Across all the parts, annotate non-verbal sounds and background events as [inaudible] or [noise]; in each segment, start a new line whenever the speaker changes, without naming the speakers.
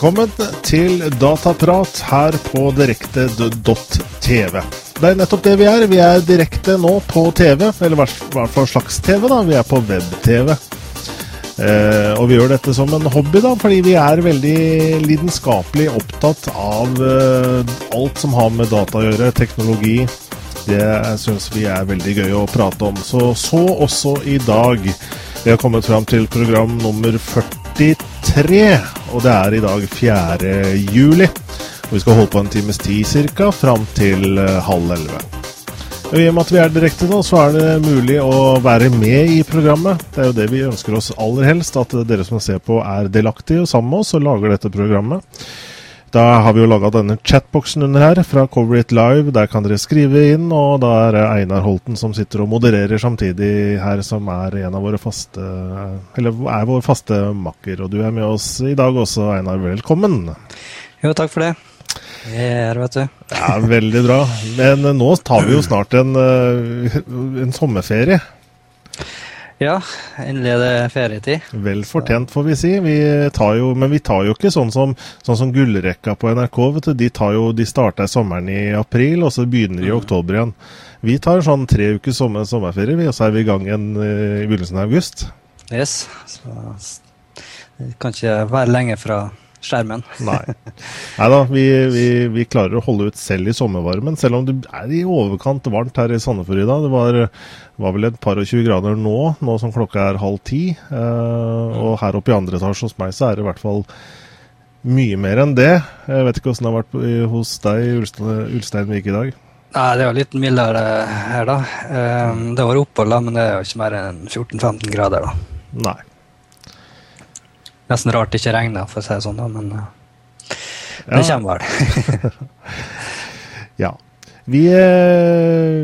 Velkommen til Dataprat her på direkte.tv. Det er nettopp det vi er. Vi er direkte nå på TV, eller for slags TV, da. Vi er på web-TV. Eh, og vi gjør dette som en hobby, da, fordi vi er veldig lidenskapelig opptatt av eh, alt som har med data å gjøre, teknologi. Det syns vi er veldig gøy å prate om. Så, så også i dag. Vi har kommet fram til program nummer 43, og det er i dag 4. juli. Og vi skal holde på en times tid ca. fram til eh, halv elleve. I og med at vi er direkte nå, så er det mulig å være med i programmet. Det er jo det vi ønsker oss aller helst, at dere som ser på er delaktige sammen med oss og lager dette programmet. Da har vi jo laga denne chatboksen under her, fra Cover It Live. Der kan dere skrive inn, og da er det Einar Holten som sitter og modererer samtidig her, som er en av våre faste Eller er vår faste makker. Og du er med oss i dag også, Einar. Velkommen.
Jo, takk for det. Her, vet du.
Ja, Veldig bra. Men eh, nå tar vi jo snart en, eh, en sommerferie.
Ja, endelig er det ferietid.
Vel fortjent, får vi si. Vi jo, men vi tar jo ikke sånn som, sånn som gullrekka på NRK. vet du. De, tar jo, de starter sommeren i april, og så begynner de i mm. oktober igjen. Vi tar sånn tre uker sommer, sommerferie, og så er vi i gang igjen eh, i begynnelsen av august.
Yes. Så det kan ikke være lenge fra skjermen.
Nei. Neida, vi, vi, vi, klarer å holde ut selv i sommervarmen, selv om det er i overkant varmt her i Sandefjord i dag. Det var, var, vel et par og tjue grader nå, nå som klokka er halv ti. Eh, og her oppe i andre etasje hos meg så er det i hvert fall mye mer enn det. Jeg vet ikke åssen det har vært hos deg i Ulsteinvik i dag?
Nei, Det var litt mildere her, da. Eh, det var opphold, men det er jo ikke mer enn 14-15 grader. da.
Nei.
Nesten rart det ikke regner, for å si det sånn, da, men uh, det kommer vel. [laughs]
ja. Vi eh,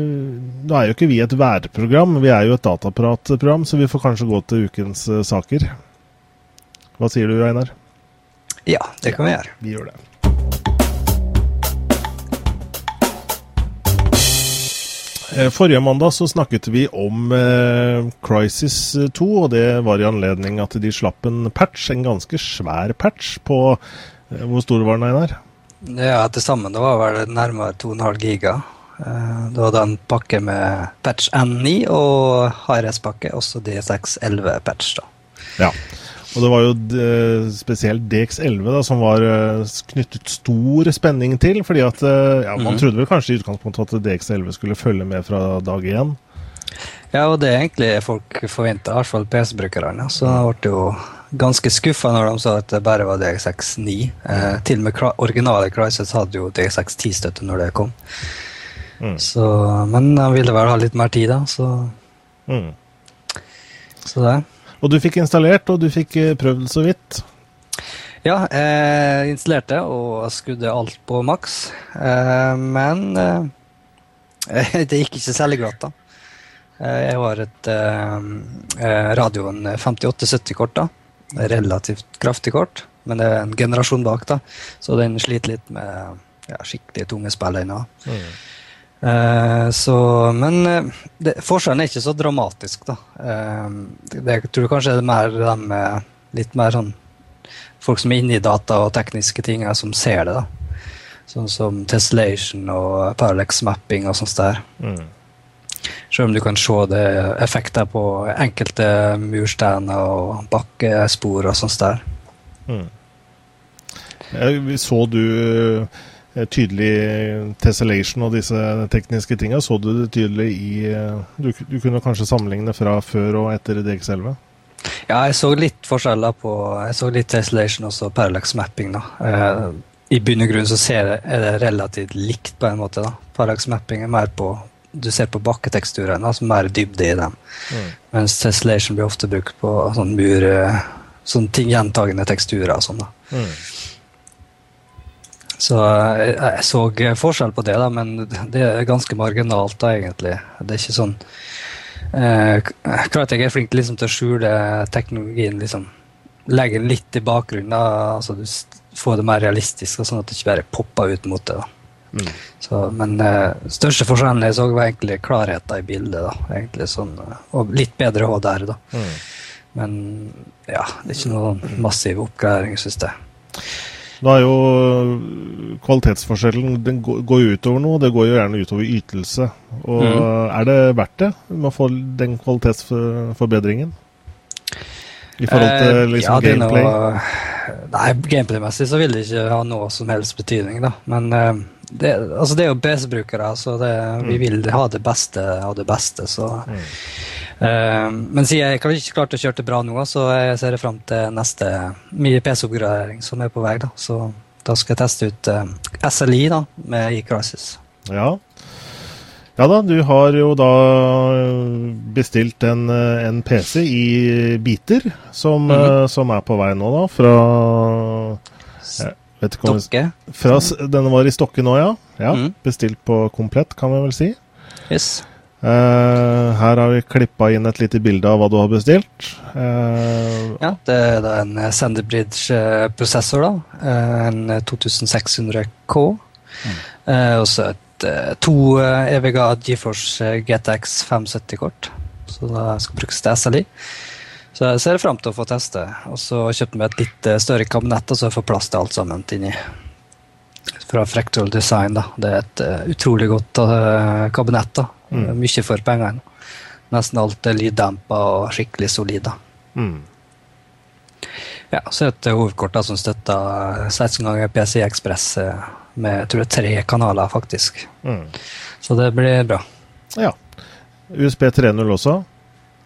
Nå er jo ikke vi et værprogram, vi er jo et datapratprogram, så vi får kanskje gå til ukens uh, saker. Hva sier du, Einar?
Ja, det kan vi gjøre.
Vi gjør det. Forrige mandag så snakket vi om eh, Crisis 2, og det var i anledning at de slapp en patch, en ganske svær patch på eh, Hvor stor var den, Einar?
Ja, til sammen det var vel nærmere 2,5 giga. Eh, det var da en pakke med patch N9 og HRS-pakke, også D611-patch. da.
Ja, og det var jo de, spesielt DX11 da, som var eh, knyttet stor spenning til. fordi at eh, ja, Man mm. trodde vel kanskje i utgangspunktet at DX11 skulle følge med fra dag én.
Ja, og det er egentlig folk forventa, i hvert fall PC-brukerne. Så jeg ble jo ganske skuffa når de sa at det bare var DX69. Eh, til og med originale Crisis hadde jo DX10-støtte når det kom. Mm. Så, men de ville vel ha litt mer tid, da, så mm. Så det.
Og du fikk installert, og du fikk eh, prøvd så vidt?
Ja, jeg installerte og skudde alt på maks. Eh, men eh, [laughs] det gikk ikke særlig glatt, da. Jeg har et radioen 5870-kort, da. Relativt kraftig kort, men det er en generasjon bak, da. Så den sliter litt med ja, skikkelig tunge spill ennå. Mm. Uh, så, men uh, det, forskjellen er ikke så dramatisk, da. Uh, det, jeg tror kanskje det er mer de med litt mer sånn Folk som er inne i data og tekniske ting, som ser det. da. Sånn som tessellation og parallax mapping og sånt der. Mm. Selv om du kan se det effekter på enkelte mursteiner og bakkespor og sånt der. Mm.
Så du Eh, tydelig tessellation og disse tekniske tinga. Så du det tydelig i eh, du, du, kunne kanskje sammenligne fra før og etter DX11?
Ja, jeg så litt forskjeller på Jeg så litt tessellation og så parallax mapping. da. Eh, I bunn og grunn så ser jeg, er det relativt likt på en måte. da. Parallax mapping er mer på du ser på bakketeksturene, altså mer dybde i dem. Mm. Mens tessellation blir ofte brukt på sånn mur, sånn ting, gjentagende teksturer og sånn. da. Mm. Så jeg, jeg, så forskjell på det, da, men det er ganske marginalt, da, egentlig. Det er ikke sånn eh, Crytek er flink liksom, til å skjule teknologien, liksom. Legge den litt i bakgrunnen, da, altså du får det mer realistisk, sånn at det ikke bare popper ut mot det. da. Mm. Så, men eh, største forskjellen jeg så, var egentlig klarheten i bildet. da, egentlig sånn, Og litt bedre HDR. da. Mm. Men ja, det er ikke noen massiv oppgradering, syns jeg.
Nå er jo kvalitetsforskjellen Den går jo utover noe. Det går jo gjerne utover ytelse. Og
mm.
er det verdt det med å få den kvalitetsforbedringen? I forhold til
Eh,
liksom
ja, er
gameplay?
Noe, nei, gameplay-messig så vil det ikke ha noe som helst betydning, da. Men eh, det, altså det er jo PC-brukere, så det, vi
Mm.
vil ha det beste av det beste, så
Mm.
Eh, Men siden jeg har ikke klarte å kjøre det bra nå, så jeg ser jeg fram til neste mye PC-oppgradering som er på vei. da. Så da skal jeg teste ut eh, SLI da, med E-Crisis.
Ja. ja da, du har jo da bestilt en, eh, en PC i biter, som,
mm
-hmm. som er på vei nå, da, fra vet ikke om
Stokke.
Fra, Denne var i Stokke nå, ja. ja.
Mhm.
Bestilt på komplett, kan vi vel si.
Yes.
Eh, her har vi klippa inn et lite bilde av hva du har bestilt. Uh,
Ja, det er da en Sanderbridge-prosessor, da. Eh, En 2600K. Eh, Og så et to EVGA GeForce GTX 570-kort. Så da skal brukes til SLI. Så jeg ser frem til å få teste. Og så kjøpte vi et litt større kabinett, og så får plass til alt sammen inni. Fra Fractal Design, da. Det er et uh, utrolig godt uh, kabinett. da.
Mm.
Mye for pengene. Nesten alt er lyddempa og skikkelig solid.
mm.
Ja, så er det et hovedkort da, som støtter 16 ganger PCI Ekspress eh, med jeg tror det er tre kanaler, faktisk.
Mm.
Så det blir bra.
Ja. USB 3.0 også.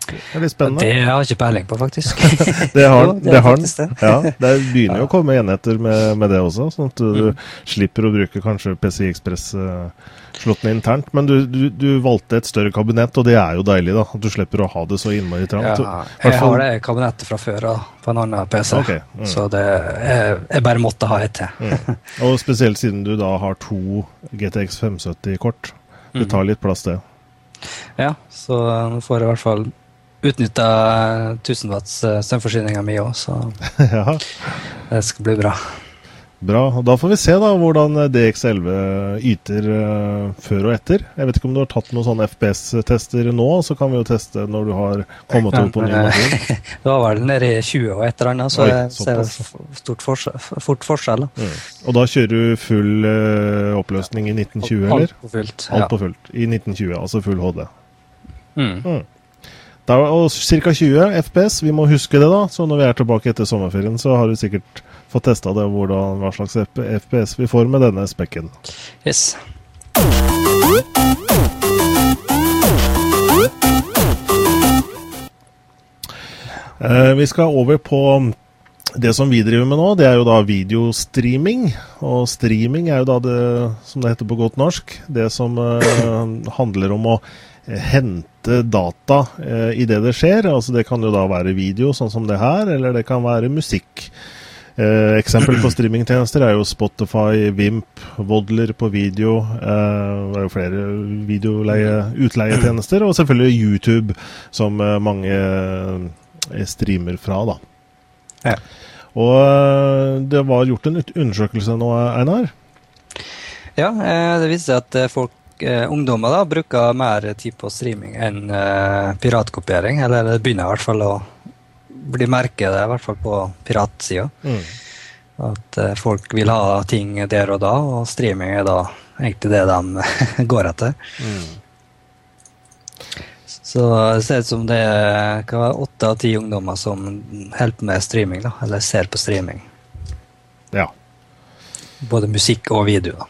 Det er litt spennende.
Det har jeg ikke peiling på, faktisk. [laughs]
Det har den.
det
har den. Ja, det begynner jo å komme enheter med, med det også, sånn at du
Mm.
slipper å bruke kanskje PCI Express-slottene internt. Men du, du, du valgte et større kabinett, og det er jo deilig, da. At du slipper å ha det så innmari
Ja,
trangt.
jeg har det kabinettet fra før av på en annen PC,
okay. mm.
så det, jeg, jeg bare måtte ha et til.
Mm. Og spesielt siden du da har to GTX 570-kort. Det tar litt plass, det.
Ja, så nå får jeg i hvert fall utnytta 1000 watts eh, strømforsyninga mi òg, så [laughs]
ja,
det skal bli bra.
Bra. og Da får vi se da hvordan DX11 yter uh, før og etter. Jeg vet ikke om du har tatt noen sånne FPS-tester nå, så kan vi jo teste når du har kommet over på ny maskin.
eh, [laughs] Det var vel nede i 20 og et eller annet, så
Oi,
jeg ser stort forskjell, fort forskjell. da.
Mm. Og da kjører du full uh, oppløsning i 1920, eller?
Alt på fullt.
Alt på fullt. I 1920, altså full HD.
Mm.
Da, og ca. 20 FPS, vi må huske det da. Så når vi er tilbake etter sommerferien, så har du sikkert fått testa det, hvordan, hva slags FPS vi får med denne spekken.
Yes.
Eh, vi skal over på det som vi driver med nå, det er jo da videostreaming. Og streaming er jo da det som det heter på godt norsk, det som eh, handler om å hente data eh, i det det skjer. Altså det kan jo da være video, sånn som det her, eller det kan være musikk. Eh, eksempel på streamingtjenester er jo Spotify, Vimp, Vodler på video. Eh, det er jo flere videoutleietjenester, og selvfølgelig YouTube, som eh, mange eh, streamer fra, da.
Ja.
Og eh, det var gjort en undersøkelse nå, Einar.
Ja, eh, det viste seg at folk, ungdommer da, bruker mer tid på streaming enn piratkopiering. Eller det begynner i hvert fall å bli merket, det, i hvert fall på piratsida.
Mm.
At eh, folk vil ha ting der og da, og streaming er da egentlig det de [laughs] går etter.
Mm.
Så det ser ut som det er åtte av ti ungdommer som holder på med streaming, da, eller ser på streaming.
Ja.
Både musikk og video. da.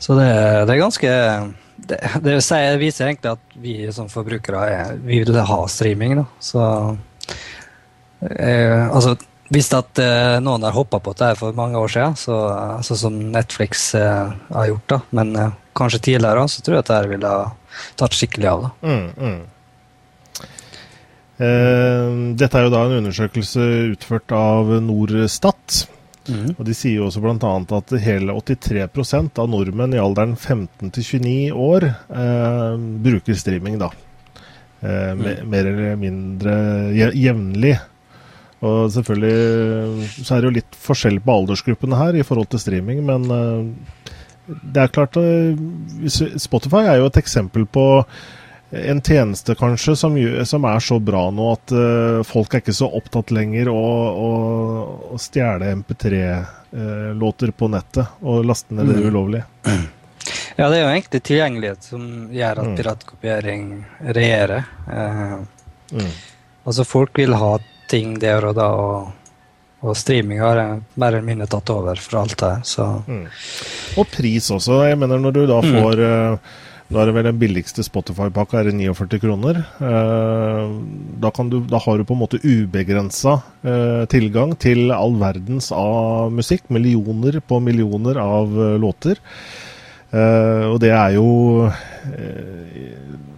Så det, det er ganske Det, det viser egentlig at vi som forbrukere er, vi vil ha streaming. da. Så eh, Altså, hvis at eh, noen har hoppa på dette for mange år siden, så, altså som Netflix eh, har gjort, da, men eh, kanskje tidligere, så tror jeg at dette ville ha tatt skikkelig av. da.
Mm, mm. Eh, dette er jo da en undersøkelse utført av Norstat. Og De sier jo også bl.a. at hele 83% av nordmenn i alderen 15 til 29 år eh, bruker streaming. da. Eh, me, Mer eller mindre je- jevnlig. Og selvfølgelig så er det jo litt forskjell på aldersgruppene her i forhold til streaming, men eh, det er klart eh, Spotify er jo et eksempel på en tjeneste kanskje som, som, er så bra nå at uh, folk er ikke så opptatt lenger å, å, å stjele MP3-låter uh, på nettet og laste ned det mm. ulovlig. [clears throat]
Ja, det er jo egentlig tilgjengelighet som gjør at mm. piratkopiering regjerer. Uh, mm. Altså, folk vil ha ting der og da, og, og streaming har mer eller mindre tatt over for alt det her, så mm.
Og pris også. Jeg mener, når du da mm. får da er det vel den billigste Spotify-pakka er 49 kroner. Eh, da, du, da, har du på en måte ubegrensa eh, tilgang til all verdens av musikk. Millioner på millioner av eh, låter. Og det er jo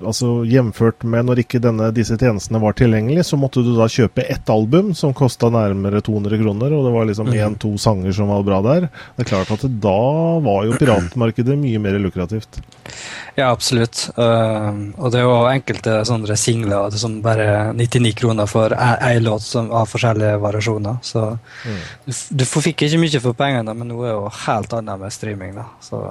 altså Jevnført med når ikke denne, disse tjenestene var tilgjengelig, så måtte du da kjøpe ett album som kosta nærmere 200 kroner, og det var liksom én-to mm. sanger som var bra der. Det er klart at det, da var jo piratmarkedet mye mer lukrativt.
Ja, absolutt. Uh, og det er jo enkelte sånne singler som bare 99 kroner for ei låt som har forskjellige variasjoner. Så mm. du, du fikk ikke mye for pengene, men noe er jo helt annet med streaming. da. Så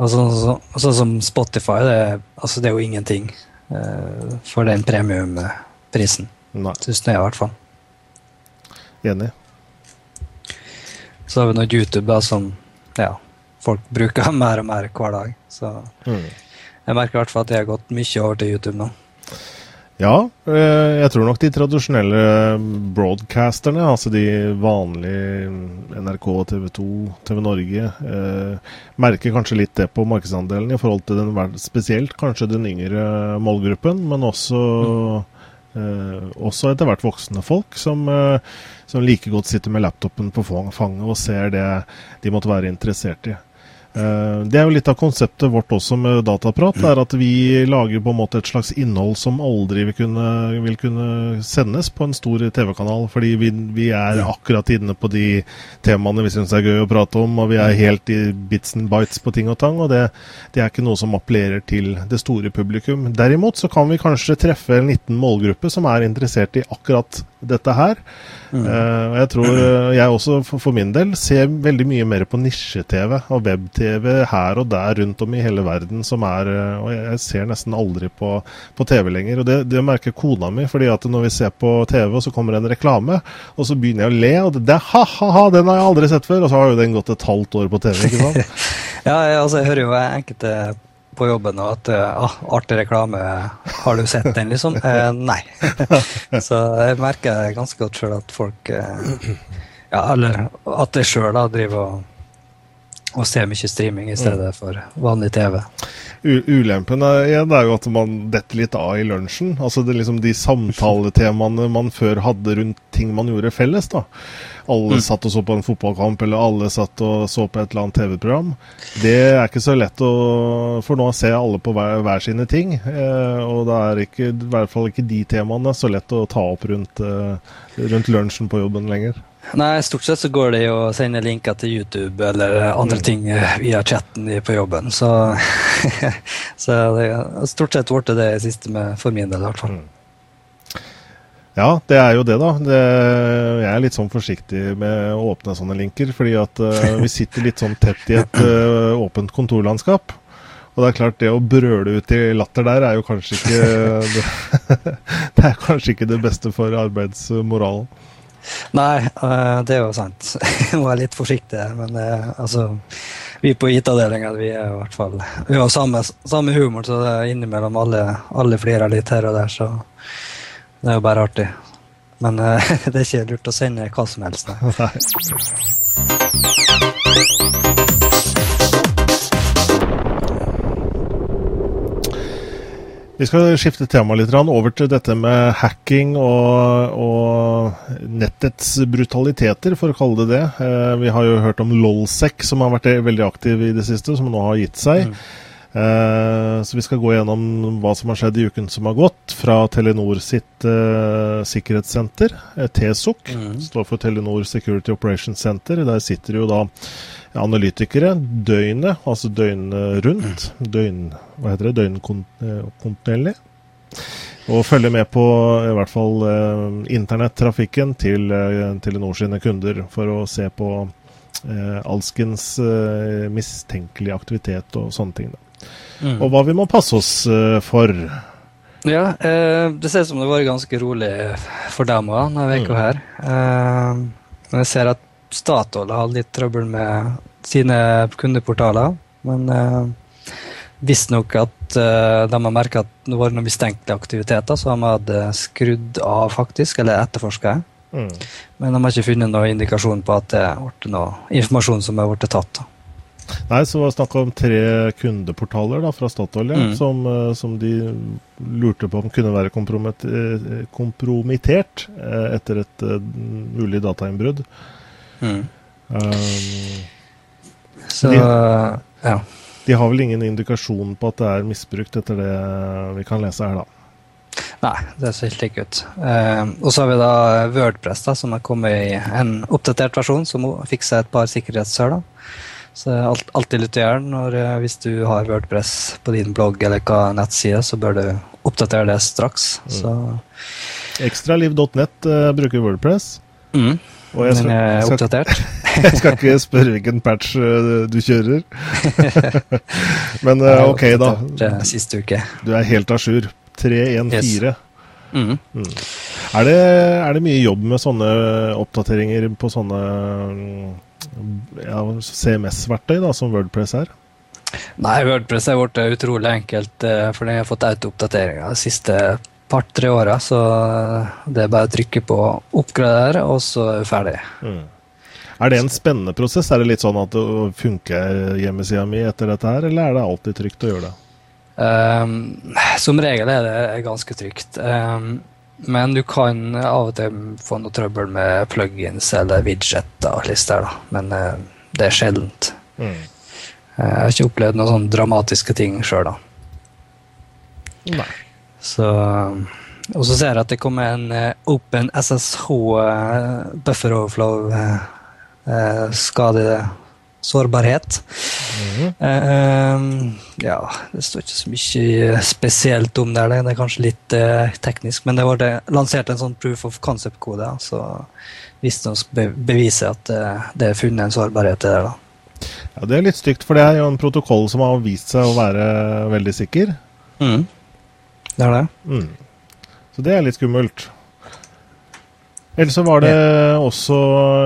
Sånn så, så, så, som Spotify, det, altså det, er jo ingenting uh, for den premiumprisen. Syns jeg i hvert fall.
Enig.
Så har vi noe YouTube da, som ja, folk bruker [laughs] mer og mer hver dag. Så mm. jeg merker i hvert fall at jeg har gått mye over til YouTube nå.
Ja, eh, jeg tror nok de tradisjonelle broadcasterne, altså de vanlige NRK, TV 2, TV Norge, eh, merker kanskje litt det på markedsandelen i forhold til den, spesielt kanskje den yngre målgruppen, men også, eh, også etter hvert voksne folk som, som like godt sitter med laptopen på fanget og ser det de måtte være interessert i. Eh, det er jo litt av konseptet vårt også med Dataprat. er At vi lager på en måte et slags innhold som aldri vil kunne, vil kunne sendes på en stor TV-kanal. Fordi vi, vi, er akkurat inne på de temaene vi syns er gøy å prate om. Og vi er helt i bits and bites på ting og tang. Og det, det er ikke noe som appellerer til det store publikum. Derimot så kan vi kanskje treffe en liten målgruppe som er interessert i akkurat dette her. Mm. Uh, jeg tror uh, jeg også for, for, min del ser veldig mye mer på nisje-TV og web-TV her og der rundt om i hele verden som er uh, Og jeg, ser nesten aldri på, på TV lenger. Og det, det, merker kona mi, fordi at når vi ser på TV og så kommer det en reklame, og så begynner jeg å le, og det, det ha-ha-ha, den har jeg aldri sett før! Og så har jo den gått et halvt år på TV, ikke sant? [laughs]
ja, altså, jeg hører jo enkelte på jobben og at ah, artig reklame, har du sett den, liksom? [laughs] Eh, nei. [laughs] så jeg merker ganske godt sjøl at folk eh, Ja, eller at jeg sjøl driver og, og ser mye streaming i stedet for vanlig TV.
Ulempen er, er jo at man detter litt av i lunsjen. Altså det liksom De samtaletemaene man før hadde rundt ting man gjorde felles. da alle mm. satt og så på en fotballkamp, eller alle satt og så på et eller annet TV-program. Det er ikke så lett å For nå ser alle på hver, hver sine ting. Eh, og det er ikke, i hvert fall ikke de temaene så lett å ta opp rundt, eh, rundt lunsjen på jobben lenger.
Nei, stort sett så går det jo å sende linker til YouTube eller andre mm. ting eh, via chatten på jobben. Så, [laughs] så det har stort sett blitt det siste med, for min del, i hvert fall. Mm.
Ja, det er jo det, da. Det, jeg er litt sånn forsiktig med å åpne sånne linker. Fordi at uh, vi [laughs] sitter litt sånn tett i et uh, åpent kontorlandskap. Og det er klart, det å brøle ut i latter der er jo kanskje ikke [laughs] det, det er kanskje ikke det beste for arbeidsmoralen.
Nei, uh, det er jo sant. Nå er jeg litt forsiktig. Men altså vi på IT-avdelinga vi er i hvert fall Vi har samme, samme humor, så det er innimellom alle, alle flirer litt her og der. så det er jo bare artig. Men uh, [laughs] det er ikke lurt å sende hva som helst. Nei.
Vi skal skifte tema litt over til dette med hacking og, og, nettets brutaliteter, for å kalle det det. Eh, vi har jo hørt om Lolsec, som har vært veldig aktiv i det siste, som nå har gitt seg. Mm. Uh, så vi skal gå gjennom hva som har skjedd i uken som har gått, fra Telenor sitt uh, sikkerhetssenter, TSOC. Mm. står for Telenor Security Operations Center. Der sitter jo da analytikere døgnet, altså døgnet rundt. Døgn, hva heter det? Døgnkontinuerlig. Og følger med på i hvert fall internettrafikken til Telenor sine kunder for å se på alskens mistenkelige aktivitet og sånne ting. Mm. Og hva vi må passe oss for.
Ja, eh, det ser ut som det var ganske rolig for dem òg denne uka mm. her. Eh, men jeg ser at Statoil har litt trøbbel med sine kundeportaler. Men eh, visstnok at eh, de har merka at det var noen mistenkelige aktiviteter, så de hadde skrudd av, faktisk, eller etterforska. Mm. Men de har ikke funnet noen indikasjon på at det ble noe informasjon som har blitt tatt.
Nei, så var det snakk om tre kundeportaler da, fra Statoil ja, mm. som, eh, som, de lurte på om kunne være eh, kompromittert eh, etter et mulig datainnbrudd. Mm. Um,
så, de, ja.
De har vel ingen indikasjon på at det er misbrukt, etter det vi kan lese her, da.
Nei, det ser ikke slik ut. Eh, og så har vi da Wordpress, da, som har kommet i en oppdatert versjon, som fikser et par sikkerhetshull. Så det er alltid litt å gjøre når, eh, hvis du har Wordpress på din blogg eller hva nettside, så bør du oppdatere det straks. Mm.
Ekstraliv.net uh, bruker Wordpress.
Mm. Og jeg skal, jeg er oppdatert. [laughs]
jeg skal ikke spørre hvilken patch uh, du kjører. [laughs] Men uh, ok, da.
Siste uke.
Du er helt à jour. 314. Yes. Mm. Mm. Er, det, er, det, mye jobb med sånne oppdateringer på sånne ja, CMS-verktøy som Wordpress er?
Nei, Wordpress er blitt utrolig enkelt, eh, for den har fått autooppdateringer de siste par-tre åra. Så det er bare å trykke på 'oppgradere', og så er du ferdig. Mm.
Er det en spennende prosess? Er det litt sånn at det funker hjemmesida mi etter dette her, eller er det alltid trygt å gjøre det?
Um, som regel er det ganske trygt. Um, men du kan av og til få noe trøbbel med plugins eller widgeter og lister. Da. Men uh, det er sjeldent. Mm. Uh, jeg har ikke opplevd noen sånne dramatiske ting sjøl, da. Nei. Så Og så ser jeg at det kommer en uh, Open SSH buffer overflow skade sårbarhet. Mm -hmm. ja, det står ikke så mye spesielt om det. Det er kanskje litt uh, teknisk, men det ble lansert en sånn proof of concept-kode. Så visstnok be beviser at uh, det er funnet en sårbarhet i det. da.
Ja, Det er litt stygt, for det er jo en protokoll som har vist seg å være veldig sikker.
Mm. Det er det. Mm.
Så det er litt skummelt. Eller så var det også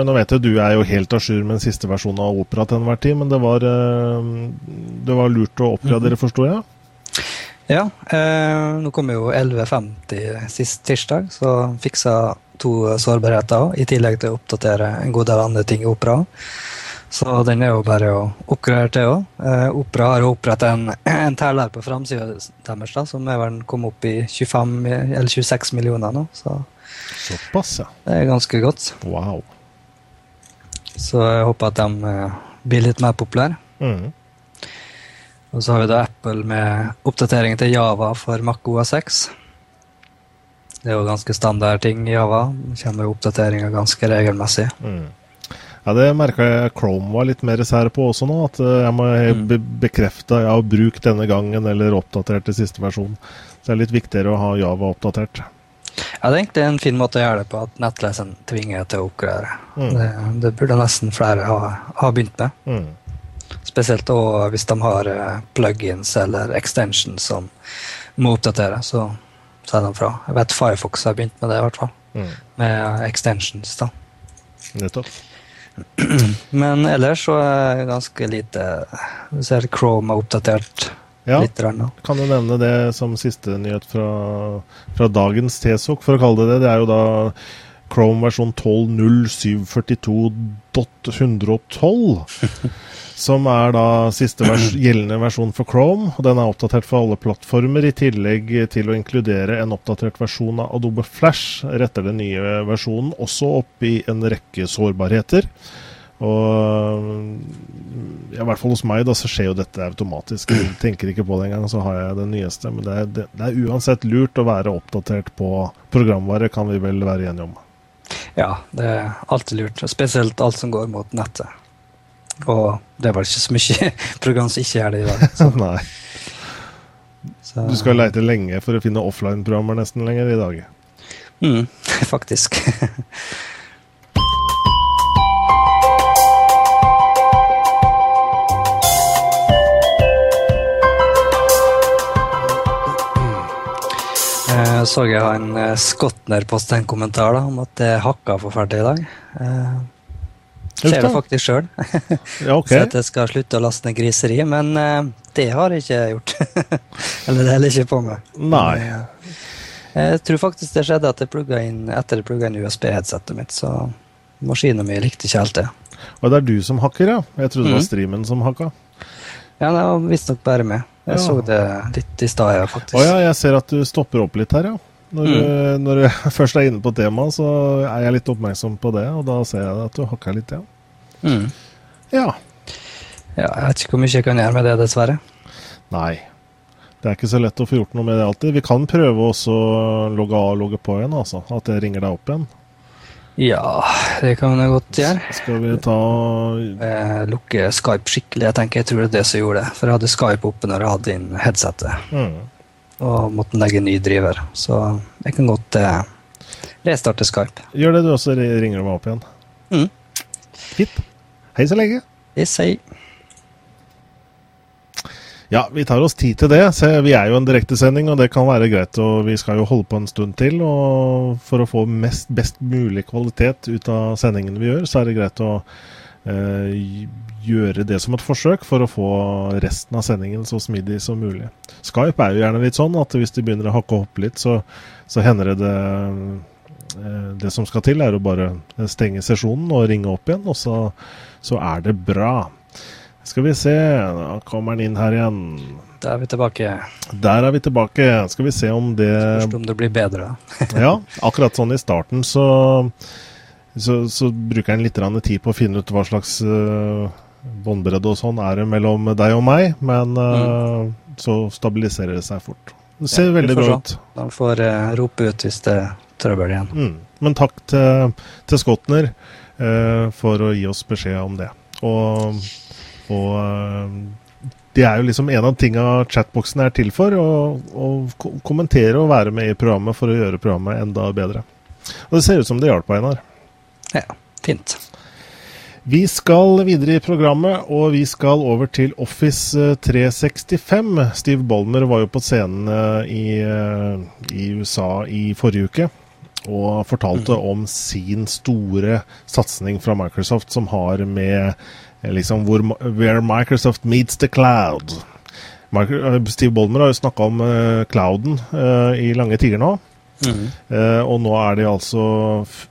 Nå vet jeg du er jo helt à jour med den siste versjonen av Opera til enhver tid, men det var, eh, det var lurt å oppgradere, mm forstår jeg?
Ja. Eh, nå kommer jo 11.50 sist tirsdag, så fiksa to sårbarheter i tillegg til å oppdatere en god del andre ting i Opera. Så den er jo bare å oppgradere til òg. Eh, Opera har oppretta en, [clears throat] en teller på framsida deres som er vel kommet opp i 25 eller 26 millioner nå. så
Såpass, ja.
Det er ganske godt.
Wow.
Så jeg håper at de eh, blir litt mer populære. Mm. Og så har vi da Apple med oppdatering til Java for Mac OS6. Det er jo ganske standard ting i Java. Kommer jo oppdateringer ganske regelmessig.
Mm. Ja, Det merka jeg Chrome var litt mer sær på også nå. At eh, jeg må mm. be bekrefte ja, bruk denne gangen eller oppdatert til siste versjon. Så det er litt viktigere å ha Java oppdatert.
Jeg tenkte det er en fin måte å gjøre det på, at nettleseren tvinger til å oppgradere. Mm. Det, det, burde nesten flere ha, ha begynt med. Mm. Spesielt hvis de har uh, plugins eller extensions som må oppdatere, så sier de fra. Jeg vet Firefox har begynt med det, i hvert fall. Mm. Med extensions, da.
Nettopp. [clears throat]
Men ellers så er det ganske lite Vi ser Chrome er oppdatert
ja, kan du nevne det som siste nyhet fra, fra dagens TSOC, for å kalle det det. Det er jo da Chrome versjon 12.0.742.112. [laughs] som er da siste vers [clears throat] gjeldende versjon for Chrome. og Den er oppdatert for alle plattformer, i tillegg til å inkludere en oppdatert versjon av Adobe Flash retter den nye versjonen også opp i en rekke sårbarheter. Og ja, i hvert fall hos meg da, så skjer jo dette automatisk. Jeg tenker ikke på det engang, så har jeg det nyeste. Men det er, det, det er, uansett lurt å være oppdatert på programvare, kan vi vel være enige om.
Ja, det er alltid lurt. Spesielt alt som går mot nettet. Og det er vel ikke så mye [laughs] program som ikke gjør det i dag. Så. [laughs]
Nei. Så. Du skal leite lenge for å finne offline-programmer nesten lenger i dag.
Mm, [laughs] faktisk. Jeg så jeg han eh, Skotner posta en kommentar da, om at det hakka forferdelig i dag. Eh, Ser det faktisk sjøl.
Ja, okay. [laughs]
Så at jeg skal slutte å laste ned griseri, men eh, det har jeg ikke gjort. [laughs] Eller det holder ikke på med.
Nei.
Men, Jeg tror faktisk det skjedde at jeg plugga inn etter jeg plugga inn USB-headsetet mitt, så maskinen min likte ikke helt det.
Og det er du som hakker, ja? Jeg trodde det var
Mhm.
streamen som hakka.
Ja, det var visstnok bare med. Jeg
Ja.
så det litt i stad, ja, faktisk.
Å ja, jeg ser at du stopper opp litt her, ja. Når,
Mm.
du- når du [laughs] først er inne på temaet, så er jeg litt oppmerksom på det, og da ser jeg at du hakker litt, ja.
Mm.
Ja.
Ja, jeg vet ikke hvor mye jeg kan gjøre med det, dessverre.
Nei. Det er ikke så lett å få gjort noe med det alltid. Vi kan prøve også å logge av og logge på igjen, altså. At det ringer deg opp igjen.
Ja, det kan jeg godt gjøre.
Skal vi ta
Jeg Lukke Skype skikkelig. Jeg tenker jeg tror det er det som gjorde det. For jeg hadde Skype oppe når jeg hadde inn headsetet,
mm.
og måtte legge ny driver. Så jeg kan godt eh, restarte Skype.
Gjør det, du også. Ringer du meg opp igjen.
Mm.
Fint. Hei så lenge.
Yes, hei.
Ja, vi tar oss tid til det. Se, vi er jo en direktesending, og det kan være greit. Og vi skal jo holde på en stund til. Og for å få mest, best mulig kvalitet ut av sendingene vi gjør, så er det greit å eh, gjøre det som et forsøk for å få resten av sendingen så smidig som mulig. Skype er jo gjerne litt sånn at hvis de begynner å hakke opp litt, så, så hender det det eh, Det som skal til, er å bare stenge sesjonen og ringe opp igjen, og så, så er det bra. Skal vi se, da kommer den inn her igjen.
Der er vi tilbake.
Der er vi tilbake. Skal vi se om det
Spørs om det blir bedre. [laughs]
Ja, akkurat sånn i starten så, så, så bruker en litt tid på å finne ut hva slags uh, båndbredde og sånn er det mellom deg og meg, men uh, så stabiliserer det seg fort. Det ser
Ja,
veldig bra ut.
De får uh, rope ut hvis det er trøbbel igjen.
Mm. Men takk til, til Skotner for å gi oss beskjed om det. Og, og eh, det er jo liksom en av tinga chatboksen er til for, å, å kommentere og være med i programmet for å gjøre programmet enda bedre. Og det ser ut som det hjalp, Einar.
Ja, fint.
Vi skal videre i programmet, og vi skal over til Office eh, 365. Steve Bolmer var jo på scenen eh, i, eh, i USA i forrige uke og fortalte om sin store satsing fra Microsoft som har med eh, liksom hvor, Where Microsoft meets the cloud. Eh, Steve Bolmer har jo snakka om uh, clouden uh, i lange tider nå.
Mm.
Uh, og nå er de altså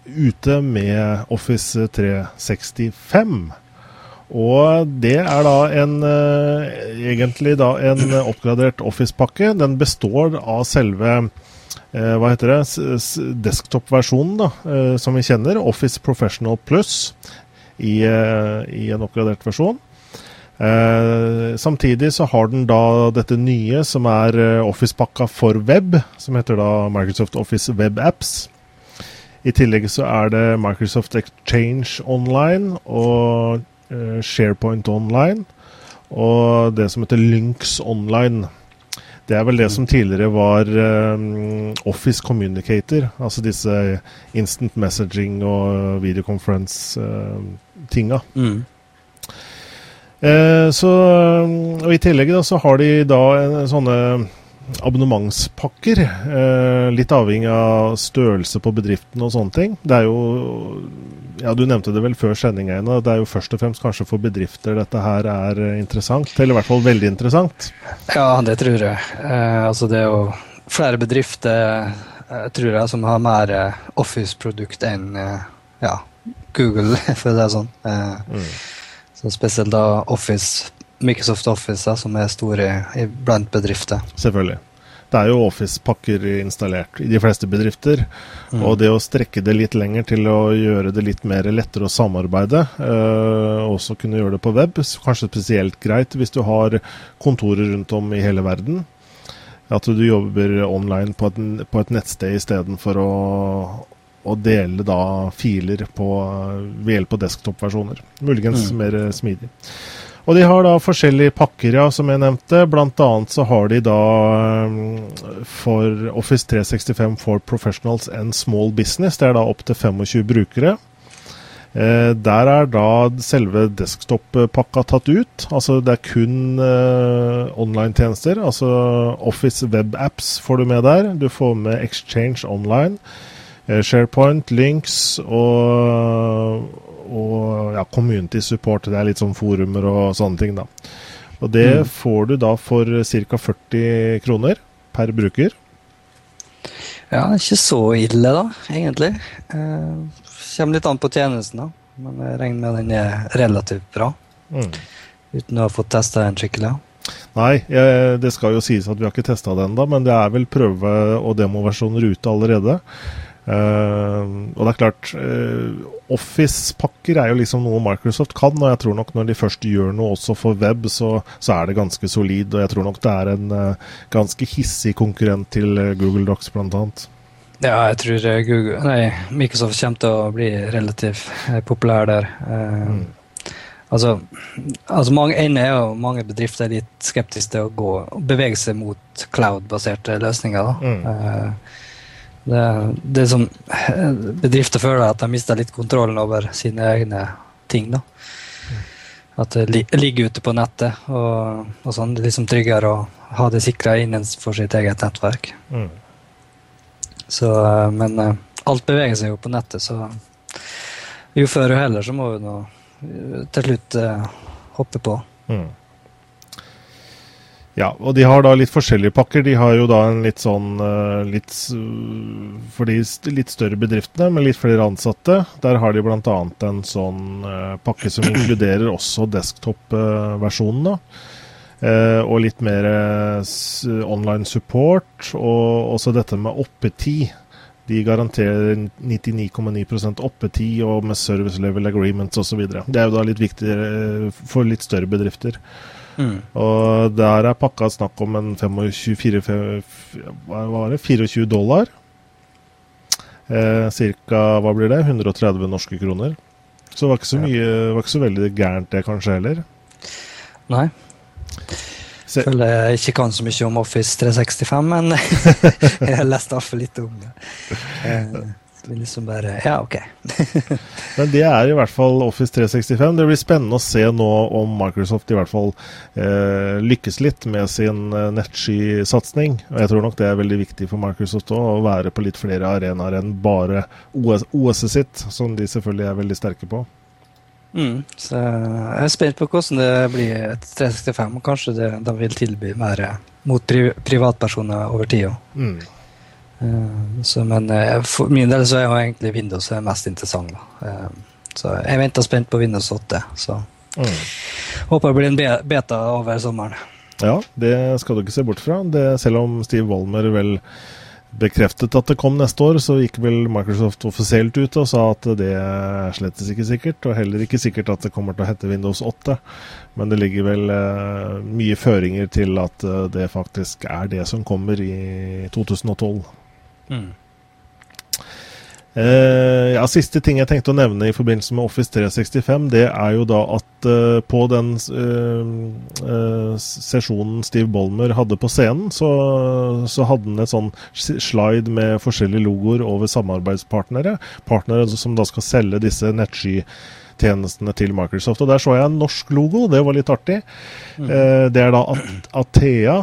ute med Office 365. Og det er da en egentlig da en oppgradert Office-pakke. Den består av selve hva heter det, desktop-versjonen da, eh, som vi kjenner, Office Professional Plus, i, eh, i en oppgradert versjon. Eh, samtidig så har den da dette nye som er eh, Office-pakka for web, som heter da Microsoft Office Web Apps. I tillegg så er det Microsoft Exchange Online og eh, SharePoint Online. Og det som heter Lynx Online. Det er vel det som tidligere var eh, Office Communicator. Altså disse instant messaging og videoconference-tinga.
Mm.
uh, så, og I tillegg da, så har de da en, sånne abonnementspakker. Uh, litt avhengig av størrelse på bedriften og sånne ting. Det er jo ja, Du nevnte det vel før sendinga. Einar, Det er jo først og fremst kanskje for bedrifter dette her er eh, interessant. Eller i hvert fall veldig interessant.
Ja, det tror jeg. Eh, altså det er jo flere bedrifter, eh, tror jeg, som har mer eh, Office-produkt enn ja, Google, [laughs] for det er sånn. Eh,
Mm.
så spesielt da Office, Microsoft Office, da, som er store i, blant bedrifter.
Selvfølgelig. Det er jo Office-pakker installert i de fleste bedrifter.
Mm.
Og det å strekke det litt lenger til å gjøre det litt mer lettere å samarbeide, øh, også kunne gjøre det på web, kanskje spesielt greit hvis du har kontorer rundt om i hele verden. At du jobber online på et, på et nettsted istedenfor å, å dele da filer på, ved hjelp av desktop-versjoner. Muligens
Mm.
mer smidig. Og de har da forskjellige pakker, ja, som jeg nevnte. Blant annet så har de da um, for Office 365 for Professionals and Small Business. Det er da opptil 25 brukere. Eh, der er da selve desktop-pakka tatt ut. Altså det er kun eh, online-tjenester. Altså Office Web Apps får du med der. Du får med Exchange Online, eh, SharePoint, Links og, og ja, Community Support. Det er litt sånn forumer og sånne ting, da. Og det mm. får du da for ca. 40 kroner per bruker.
Ja, ikke så ille, da, egentlig. Eh, kommer litt an på tjenesten, da. Men jeg regner med den er relativt bra. Mm. Uten å ha fått testa den skikkelig.
Nei, jeg, det skal jo sies at vi har ikke testa det ennå, men det er vel prøve- og demoversjoner ute allerede. Uh, og det er klart, uh, Office-pakker er jo liksom noe Microsoft kan, og jeg tror nok når de først gjør noe også for web, så, så er det ganske solid. Og jeg tror nok det er en uh, ganske hissig konkurrent til Google Docs, blant annet.
Ja, jeg tror Google, nei, Microsoft kommer til å bli relativt populær der. Mm. Altså, altså mange, er jo mange bedrifter litt skeptiske til å gå, bevege seg mot cloud-baserte løsninger. da. Mm. Det, det som bedrifter føler, at de mister litt kontrollen over sine egne ting. da. At det ligger ute på nettet. og, og sånn. Det er liksom tryggere å ha det sikra innenfor sitt eget nettverk. Mm. Så, eh, men eh, alt beveger seg jo på nettet, så jo før jo heller så må vi nå eh, til slutt hoppe på. Mm.
Ja, og de har da litt forskjellige pakker. De har jo da en litt sånn eh, litt, For de litt større bedriftene med litt flere ansatte, der har de bl.a. en sånn uh, pakke som inkluderer også desktop-versjonen. Uh, og litt mer online support, og også dette med oppetid. De garanterer 99,9% oppetid og med service level agreements osv. Det er jo da litt viktigere for litt større bedrifter. Mm. Og der er pakka snakk om en 25, 24, 24 dollar. Eh, cirka, hva blir det? 130 norske kroner. Så det var ikke så mye, var ikke så veldig gærent det kanskje heller.
Nei. Jeg føler jeg ikke kan så mye om Office 365, men [laughs] [laughs] jeg har lest iallfall litt om det. Eh, vi liksom bare Ja, OK. [laughs]
Men det er i hvert fall Office 365. Det blir spennende å se nå om Microsoft i hvert fall eh, lykkes litt med sin eh, nettsky-satsing. Og jeg tror nok det er veldig viktig for Microsoft òg, å være på litt flere arenaer enn bare OS, OS sitt, som de selvfølgelig er veldig sterke på.
Mm, så jeg er spent på hvordan det blir et 365. og Kanskje det, de vil tilby mer mot pri privatpersoner over tida. Mm. Eh, så, men eh, for min del så er jo egentlig Windows mest interessant. Da. Eh, så jeg venter spent på Windows 8. Så mm. håper det blir en beta over sommeren.
Ja, det skal du ikke se bort fra. Det, selv om Steve Wallmer vel bekreftet at det kom neste år, så gikk vel Microsoft offisielt ut og sa at det er slettes ikke sikkert. Og heller ikke sikkert at det kommer til å hete Windows 8. Men det ligger vel uh, mye føringer til at det faktisk er det som kommer i 2012. Mm. Uh, ja, Siste ting jeg tenkte å nevne i forbindelse med Office 365, det er jo da at uh, på den uh, sesjonen Steve Bolmer hadde på scenen, så, så hadde han et sånn slide med forskjellige logoer over samarbeidspartnere. Partnere som da skal selge disse nettsky-tjenestene til Microsoft. Og Der så jeg en norsk logo, det var litt artig. Mm. det er da Athea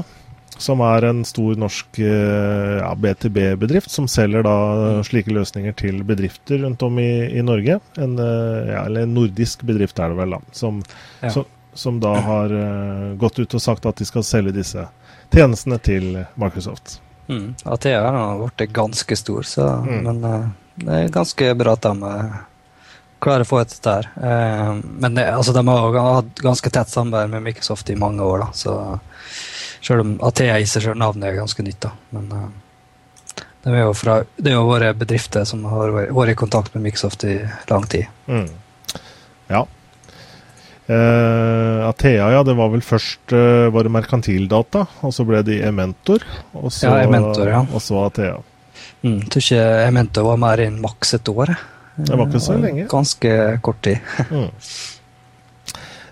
som er en stor norsk eh, ja, BTB-bedrift som selger da slike løsninger til bedrifter rundt om i, i Norge. En, eh, ja, eller en nordisk bedrift er det vel, da. Som, ja. som, som da har uh, gått ut og sagt at de skal selge disse tjenestene til Microsoft.
Mm. Athea har blitt ganske stor, så, mm. men uh, det er ganske bra at de uh, klarer å få et dette her. Uh, men det, altså, de har hatt ganske tett samarbeid med Microsoft i mange år, da, så selv om Athea i seg selv navnet er ganske nytt. da. Men uh, det, er jo fra, det er jo våre bedrifter som har vært i kontakt med Microsoft i lang tid. Mm.
Ja. Uh, Athea, ja, det var vel først uh, var det Merkantildata, og så ble de Ementor, og så,
ja, Ementor, ja.
og så Athea.
Mm, tror ikke Ementor var mer enn maks et år.
Det var ikke så lenge.
Ganske kort tid. mm. [laughs]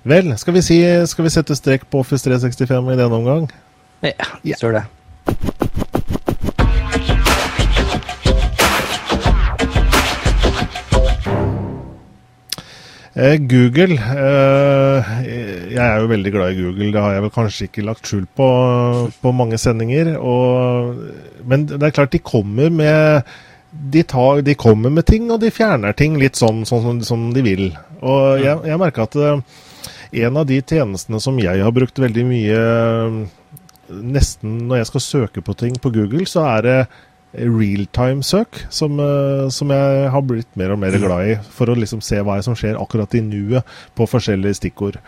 Vel, skal vi, si, skal vi sette strek på Office 365 i denne omgang?
Ja, vi tror det.
Eh, Google eh, Jeg er jo veldig glad i Google, det har jeg vel kanskje ikke lagt skjul på på mange sendinger. Og, men det er klart de kommer med de, tar, de, kommer med ting, og de fjerner ting litt sånn, sånn som, som de vil. Og jeg, jeg merka at uh, en av de tjenestene som jeg har brukt veldig mye Nesten når jeg skal søke på ting på Google, så er det realtime-søk som, uh, som, jeg har blitt mer og mer glad i, for å liksom se hva som skjer akkurat i nuet på forskjellige stikkord.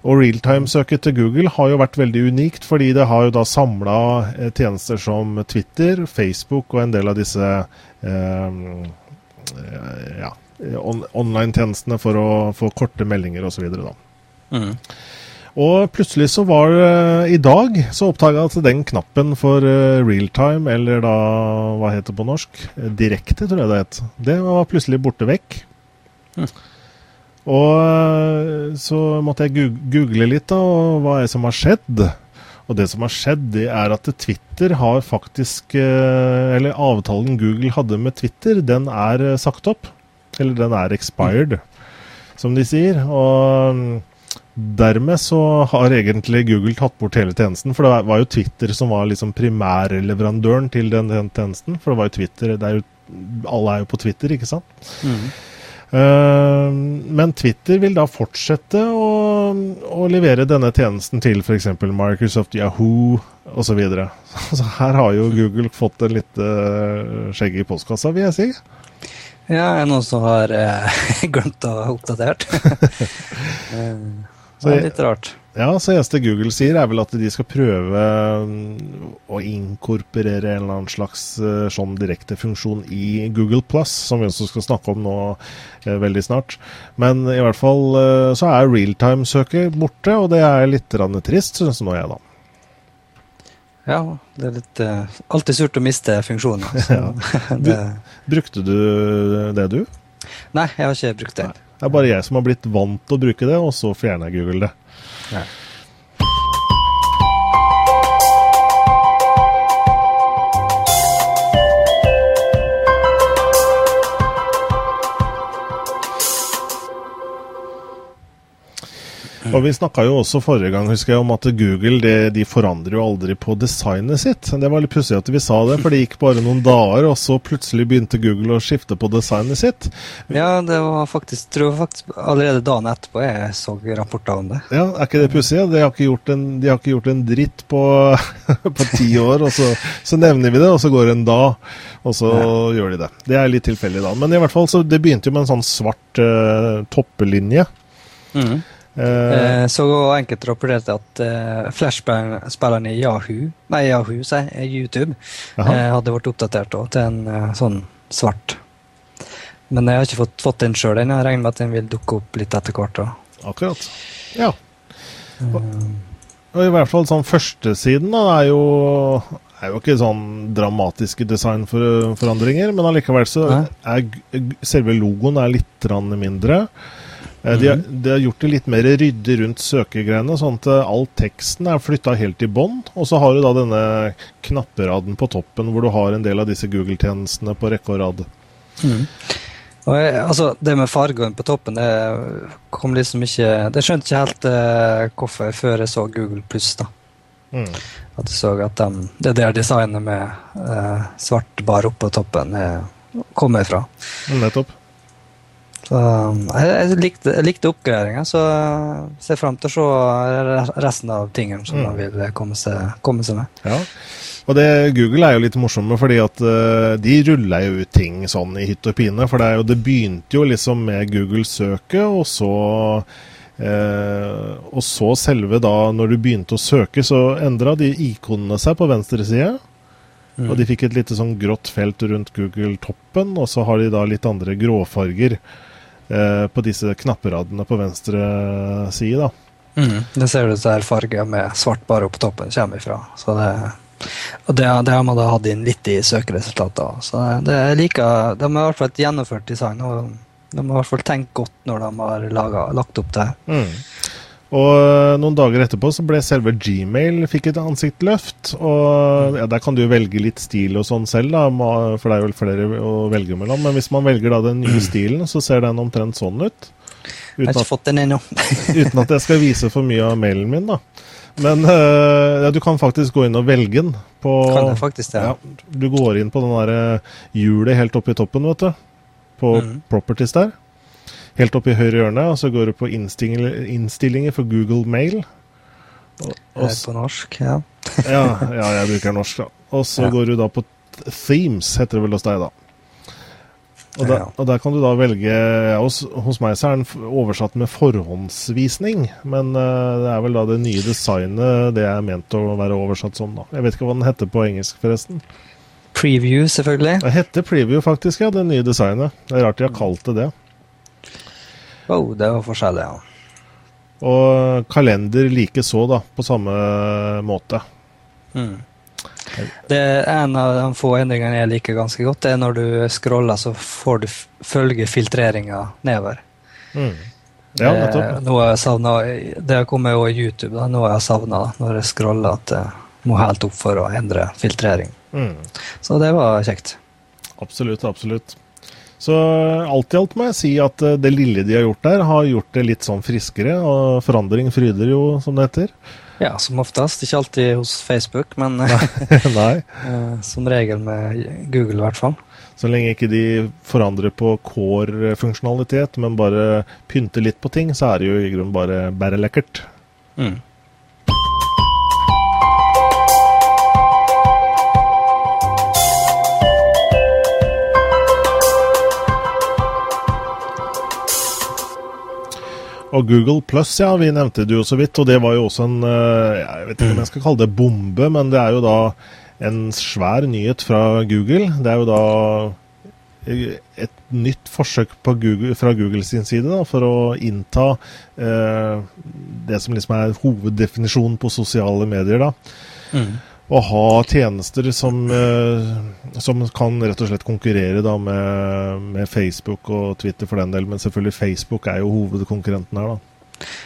Og realtime-søket til Google har jo vært veldig unikt, fordi det har jo da samla eh, tjenester som Twitter, Facebook og en del av disse eh, ja, on online-tjenestene for å få korte meldinger osv. Mm. Og plutselig så var det i dag så oppdaga at den knappen for uh, realtime, eller da hva heter det på norsk? Direkte, tror jeg det het. Det var plutselig borte vekk. Mm. Og eh, så måtte jeg google litt, da, og hva er det som har skjedd? Og det som har skjedd, det er at Twitter har faktisk eh, Eller avtalen Google hadde med Twitter, den er sagt opp. Eller den er expired, som de sier. Og Dermed så har egentlig Google tatt bort hele tjenesten. For det var jo Twitter som var liksom primærleverandøren til den, den, tjenesten. For det var jo Twitter er jo, Alle er jo på Twitter, ikke sant? Mm. Uh, men Twitter vil da fortsette å, å levere denne tjenesten til f.eks. Microsoft, Yahoo osv. Så, videre. [laughs] så her har jo Google fått en litt uh, skjegg i postkassa, vil jeg si.
Ja, er noen som har eh, [laughs] glemt å ha [laughs] oppdatert. det er litt rart.
Ja, så eneste Google sier, er vel at de skal prøve mm, å inkorporere en eller annen slags uh, sånn direktefunksjon i Google Plus, som vi også skal snakke om nå eh, veldig snart. Men i hvert fall uh, så er realtime-søket borte, og det er litt trist, syns nå jeg, da.
Ja, det er litt alltid surt å miste funksjoner. [laughs]
ja. [laughs] Brukte du det, du?
Nei, jeg har ikke brukt det. Nei.
Det er bare jeg som har blitt vant til å bruke det, og så fjerner jeg Google det. Ja. Og Vi snakka jo også forrige gang husker jeg, om at Google det, de forandrer jo aldri på designet sitt. Det var litt pussig at vi sa det, for det gikk bare noen dager, og så plutselig begynte Google å skifte på designet sitt.
Ja, det var faktisk, tror jeg faktisk allerede dagen etterpå jeg så rapporter om det.
Ja, Er ikke det pussig? De, har ikke gjort en, de har ikke gjort en dritt på, [laughs] på ti år, og så, så, nevner vi det, og så går det en dag, og så ja. gjør de det. Det er litt tilfeldig da. Men i hvert fall, så det begynte jo med en sånn svart uh, toppelinje. Mm.
Uh, så enkelt rapporterte at uh, Flash-spillerne i Yahoo, nei, Yahoo, sier YouTube, uh, hadde blitt oppdatert også, til en sånn svart. Men jeg har ikke fått, fått den sjøl ennå. Regner med at den vil dukke opp litt etter hvert.
Akkurat. Ja. Og, og, i hvert fall sånn førstesiden er jo er jo ikke sånn dramatiske designforandringer, men allikevel så er selve logoen er litt mindre. Eh, de har, mhm. de har, gjort det litt mer ryddig rundt søkegreiene, sånn at eh, all teksten er flytta helt i bånn. Og så har du da denne knapperaden på toppen, hvor du har en del av disse Google-tjenestene på rekke og rad. Mm.
Og jeg, altså, Det med fargen på toppen, det kom liksom ikke Det skjønte ikke helt eh, hvorfor før jeg så Google pluss. da. Mm. At jeg så at de, det der designet med eh, svart bar oppå toppen eh, kommer fra.
Nettopp.
Så jeg, jeg, likte, jeg likte oppgraderinga, så jeg ser fram til å se resten av tingene som mm. de vil komme seg, komme seg, med.
Ja. Og det, Google er jo litt morsomme, fordi at uh, de ruller jo ut ting sånn i hytt og pine. For det, jo, det begynte jo liksom med Google-søket, og så uh, Og så selve da, når du begynte å søke, så endra de ikonene seg på venstre side. Mm. Og de fikk et lite sånn grått felt rundt Google-toppen, og så har de da litt andre gråfarger. Eh, på disse knapperadene på venstre side. da.
Mm, det ser ut som farger med svart bare på toppen kommer ifra. Så det, og det, det har man da hatt inn litt i søkeresultatene. Så det er like, De har i hvert fall et gjennomført design. og De har i hvert fall tenkt godt når de har laget, lagt opp det. Mm.
Og eh, noen dager etterpå så ble selve Gmail fikk et ansiktsløft. Og ja, Der kan du velge litt stil og sånn selv, da, for det er jo flere å velge mellom. Men hvis man velger da den nye [clears throat] stilen, så ser den omtrent sånn ut.
Jeg har ikke fått den ennå. [laughs]
uten at jeg skal vise for mye av mailen min, da. Men uh, ja, du kan faktisk gå inn og velge den. På,
kan jeg faktisk det?
Ja, du går inn på den der eh, hjulet helt oppe i toppen, vet du. På mm. Properties der. Helt oppe i høyre hjørne, og så går du på innstillinger, innstillinger for Google Mail.
Og, og, på norsk, ja.
ja. ja. jeg bruker norsk, da. Og så ja. går du da på Themes, heter det vel hos deg, da. Og, der, og der kan du da velge ja, hos, hos, meg så er den oversatt med forhåndsvisning. Men uh, det er vel da det nye designet det er ment å være oversatt som. da. Jeg vet ikke hva den heter på engelsk, forresten.
Preview, selvfølgelig.
Det heter preview, faktisk, ja. Det nye designet. Det er rart de har kalt det det.
Oh, det var forskjellig, ja.
Og kalender likeså, da. På samme måte.
Mm. Det er En av de få endringene jeg liker ganske godt, det er når du scroller, så får du følge filtreringa nedover. Mm. Ja, nettopp. Noe jeg savnet, Det kommer jo i YouTube, da, noe jeg savna når jeg scroller, at jeg må helt opp for å endre filtrering. Mm. Så det var kjekt.
Absolutt, absolutt. Så alt i alt må jeg si at det lille de har gjort der, har gjort det litt sånn friskere. Og forandring fryder jo, som det heter.
Ja, som oftest. Ikke alltid hos Facebook, men [laughs]
Nei.
Eh, som regel med Google, i hvert fall.
Så lenge ikke de forandrer på core-funksjonalitet, men bare pynter litt på ting, så er det jo i grunnen bare, bare lekkert. Mm. Og Google Plus, ja, vi nevnte det jo så vidt. Og det var jo også en eh, Jeg vet ikke om jeg skal kalle det bombe, men det er jo da en svær nyhet fra Google. Det er jo da et nytt forsøk Google, fra Google sin side da, for å innta eh, det som liksom er hoveddefinisjonen på sosiale medier. da. Mm å ha tjenester som, eh, som, kan rett og slett konkurrere da, med, med, Facebook og Twitter for den del. Men selvfølgelig Facebook er jo hovedkonkurrenten her, da.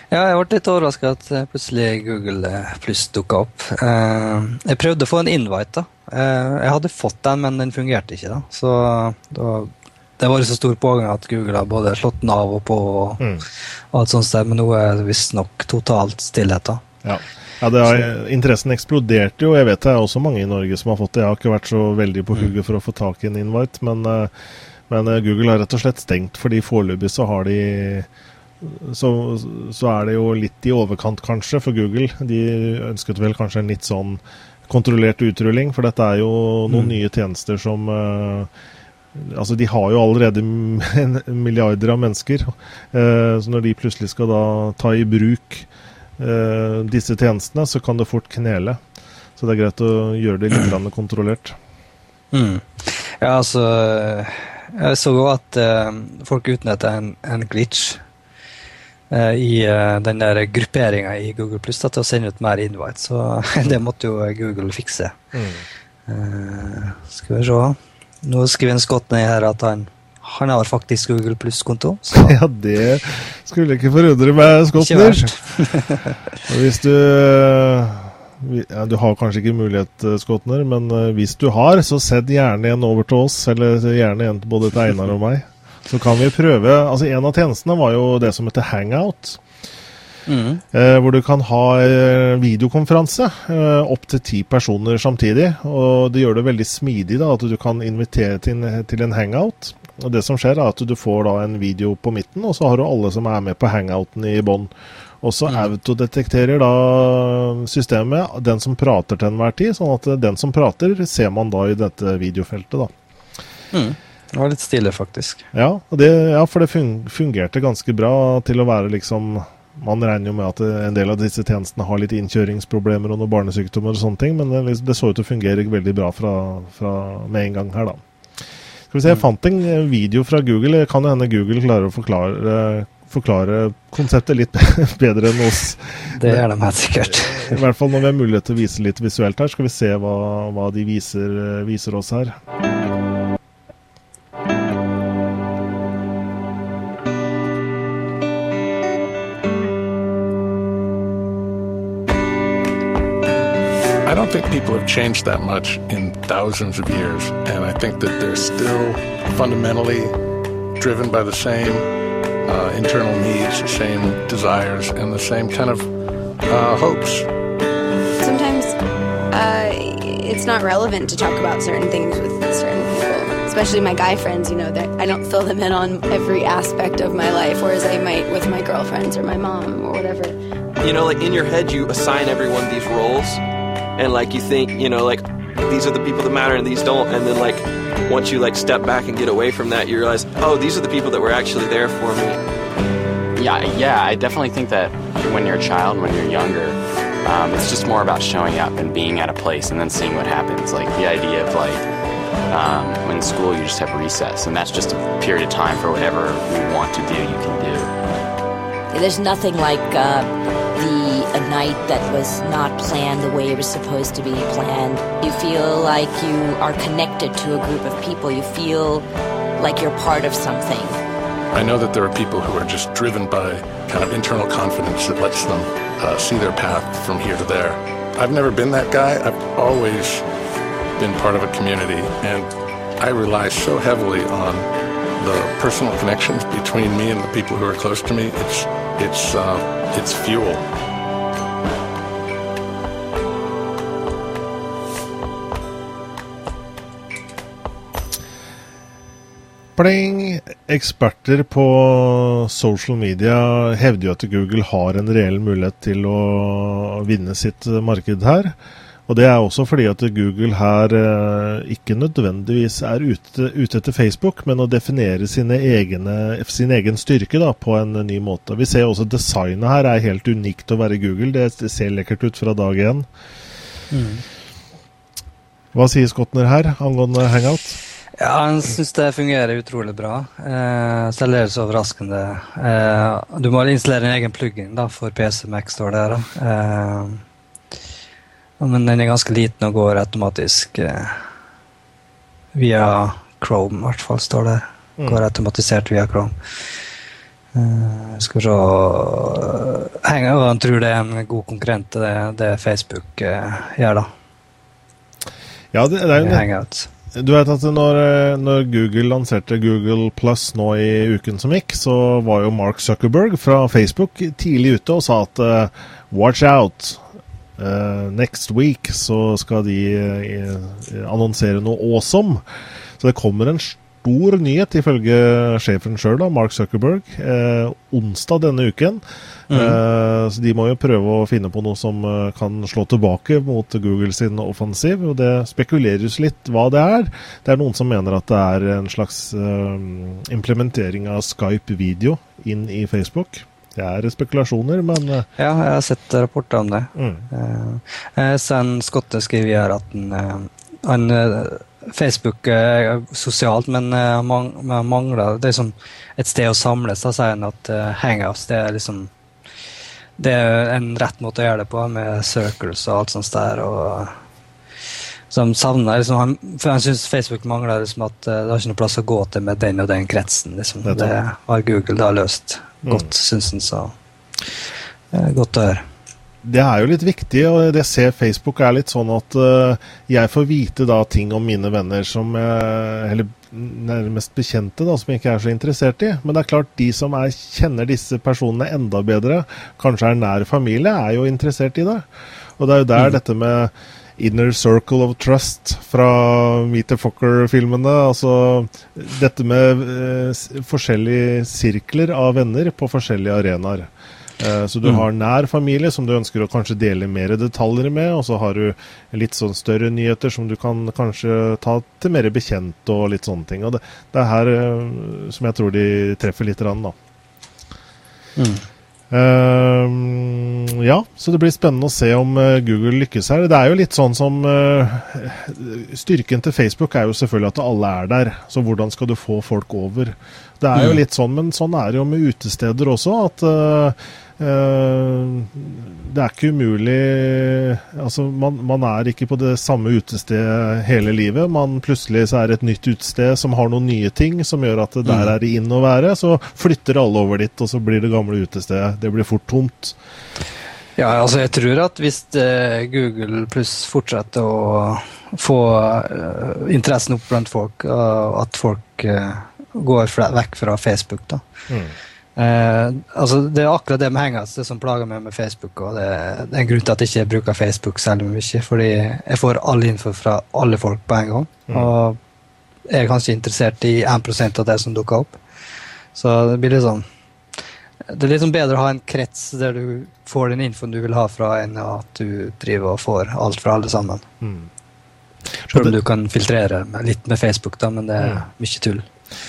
Ja, jeg ble litt overraska at plutselig Google Pluss dukka opp. Eh, jeg prøvde å få en invite. da. Eh, jeg hadde fått den, men den fungerte ikke. da. Så det var så stor pågang at Google har både slått den av og på. og, mm. og alt sånt, men nå er det visstnok totalt stillhet. da.
Ja. Ja, har, Interessen eksploderte jo. Jeg vet det er også mange i Norge som har fått det. Jeg har ikke vært så veldig på hugget for å få tak i en invite, men, eh, men eh, Google har rett og slett stengt, fordi foreløpig så har de så, så, er det jo litt i overkant, kanskje, for Google. De ønsket vel kanskje en litt sånn kontrollert utrulling, for dette er jo noen mm. nye tjenester som uh, Altså, De har jo allerede [laughs] milliarder av mennesker. Så når de plutselig skal da ta i bruk disse tjenestene, så kan det fort knele. Så det er greit å gjøre det litt kontrollert.
Mm. Ja, altså Jeg så jo at uh, folk utnytta en, en, glitch uh, i den der grupperinga i Google Pluss til å sende ut mer invite, så [laughs] det måtte jo Google fikse. Mm. skal vi se Nå skriver en skott ned her at han han har faktisk Google Pluss-konto. [laughs]
Ja, det skulle ikke forundre meg, Skotner. hvis du ja, Du har kanskje ikke mulighet, eh, Skotner, men eh, hvis du har, så send gjerne en over til oss. Eller gjerne en til både til Einar og meg. Så kan vi prøve Altså, en av tjenestene var jo det som heter Hangout. Mm. Eh, hvor du kan ha eh, videokonferanse eh, opp til ti personer samtidig. Og det gjør det veldig smidig da, at du kan invitere til, til en hangout. Og Det som skjer er at du får da en video på midten, og så har du alle som er med på hangouten i bånn. Og så mm. autodetekterer da systemet den som prater til enhver tid, sånn at den som prater, ser man da i dette videofeltet. da.
Mm. Det var litt stille, faktisk.
Ja, det, ja, for det fungerte ganske bra til å være liksom Man regner jo med at en del av disse tjenestene har litt innkjøringsproblemer og noen barnesykdommer og sånne ting, men det, det så ut til å fungere veldig bra fra, fra med en gang her, da. Skal vi se, Jeg fant en video fra Google. Kan det hende Google klarer å forklare, forklare konseptet litt [laughs] bedre enn oss.
Det gjør de helt sikkert.
I hvert fall når vi har mulighet til å vise litt visuelt her, skal vi se hva, hva de viser, viser oss her.
I don't think people have changed that much in thousands of years. And I think that they're still fundamentally driven by the same uh, internal needs, the same desires, and the same kind of uh, hopes.
Sometimes uh, it's not relevant to talk about certain things with certain people, especially my guy friends. You know, that I don't fill them in on every aspect of my life, whereas I might with my girlfriends or my mom or whatever.
you know, like in your head, you assign everyone these roles, and like you think, you know, like these are the people that matter and these don't, and then like once you like step back and get away from that, you realize, oh, these are the people that were actually there for me.
Yeah, yeah, I definitely think that when you're a child, when you're younger, um, it's just more about showing up and being at a place and then seeing what happens. Like the idea of like um, in school, you just have recess, and that's just a period of time for whatever you want to do, you can do.
There's nothing like uh, the a night that was not planned the way it was supposed to be planned. You feel like you are connected to a group of people. You feel like you're part of something.
I know that there are people who are just driven by kind of internal confidence that lets them uh, see their path from here to there. I've never been that guy. I've always been part of a community, and I rely so heavily on the personal connections between me and the people who are close to me. It's it's uh, it's fuel.
Pling! Eksperter på social media hevder jo at Google har en reell mulighet til å vinne sitt marked her. Og det er også fordi at Google her eh, ikke nødvendigvis er ute, ute etter Facebook, men å definere sine egne, sin egen styrke da, på en ny måte. Vi ser også designet her er helt unikt å være Google. Det, ser lekkert ut fra dag én. Hva sier Skotner her angående Hangout?
Ja, han syns det fungerer utrolig bra. Eh, Særdeles overraskende. Eh, du må installere en egen plugin da, for PC Mac, står det her. Eh, men den er ganske liten og går automatisk eh, via Chrome, i hvert fall, står det. Går automatisert via Chrome. Eh, skal vi se Henger, og Han tror det er en god konkurrent til det, det Facebook eh, gjør, da.
Ja, det, det er jo. Du vet at når, når Google lanserte Google Plus nå i uken som gikk, så var jo Mark Zuckerberg fra Facebook tidlig ute og sa at uh, watch out. Uh, next week så skal de uh, annonsere noe awesome. Så det kommer en stor nyhet, ifølge sjefen sjøl, Mark Zuckerberg, eh, onsdag denne uken. Eh, så de må jo prøve å finne på noe som eh, kan slå tilbake mot Google sin offensiv. Og det spekuleres litt hva det er. Det er noen som mener at det er en slags eh, implementering av Skype video inn i Facebook. Det er spekulasjoner, men eh,
Ja, jeg har sett rapporter om det.
mm.
Eh, Sen Skotte skriver her at han, eh, han Facebook er sosialt, men eh, man, man mangler det er liksom et sted å samles. Da sier han at eh, hangouts det er liksom det er en rett måte å gjøre det på, med circles og alt sånt der. og så han savner liksom, han, for han syns Facebook mangler liksom at eh, det har ikke noe plass å gå til med den og den kretsen. Liksom. Det har Google da løst godt,
Mm.
syns han. Så eh, godt å høre.
Det er jo litt viktig, og det ser Facebook er litt sånn at uh, jeg får vite da ting om mine venner som eh, Eller nærmest bekjente, da, som jeg ikke er så interessert i. Men det er klart, de som er, kjenner disse personene enda bedre, kanskje er nær familie, er jo interessert i det. Og det er jo der dette med Inner Circle of Trust fra Meet the Focker-filmene. Altså dette med eh, forskjellige sirkler av venner på forskjellige arenaer. Eh, Så du har nær familie som du ønsker å kanskje dele mer detaljer med, og så har du litt sånn større nyheter som du kan kanskje ta til mer bekjente og litt sånne ting. Og det, det er her eh, som jeg tror de treffer litt, rann, da. Ehm, ja, så det blir spennende å se om Google lykkes her. Det er jo litt sånn som uh, Styrken til Facebook er jo selvfølgelig at alle er der. Så hvordan skal du få folk over? Det er jo litt sånn, men sånn er det jo med utesteder også. At eh, det er ikke umulig Altså, man, man er ikke på det samme utestedet hele livet. Man Plutselig så er det et nytt utested som har noen nye ting som gjør at der er det inn å være. Så flytter alle over dit, og så blir det gamle utestedet Det blir fort tomt.
Ja, altså jeg tror at hvis eh, Google pluss fortsetter å få eh, interessen opp blant folk, at folk eh, går vekk fra Facebook, da,
Mm.
Eh, altså Det er akkurat det med hangouts det som plager meg med Facebook. og Det, det er en grunn til at jeg ikke bruker Facebook særlig mye. Fordi jeg får all info fra alle folk på en gang.
Mm.
Og jeg er kanskje interessert i 1% av det som dukker opp. Så det blir litt sånn Det er litt sånn bedre å ha en krets der du får den infoen du vil ha fra, enn at du driver og får alt fra alle sammen.
Mm.
Selv om du kan filtrere litt med Facebook, da, men det er mye tull.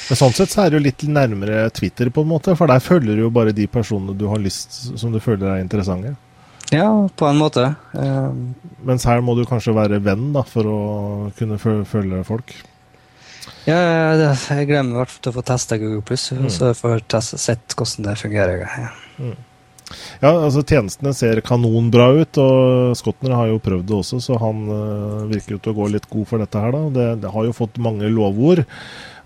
Men sånn sett så er det jo litt nærmere Twitter, på en måte, for der følger du jo bare de personene du har lyst som du føler er interessante.
Ja, på en måte. Um,
Mens her må du kanskje være venn da, for å kunne følge folk.
Ja, det- jeg gleder meg i hvert fall til å få testa Google Pluss,
Mm.
så jeg får sett hvordan det fungerer. Ja.
Ja, altså Tjenestene ser kanonbra ut, og Skotner har jo prøvd det også, så han øh, virker jo til å gå litt god for dette her. da. Det, det har jo fått mange lovord.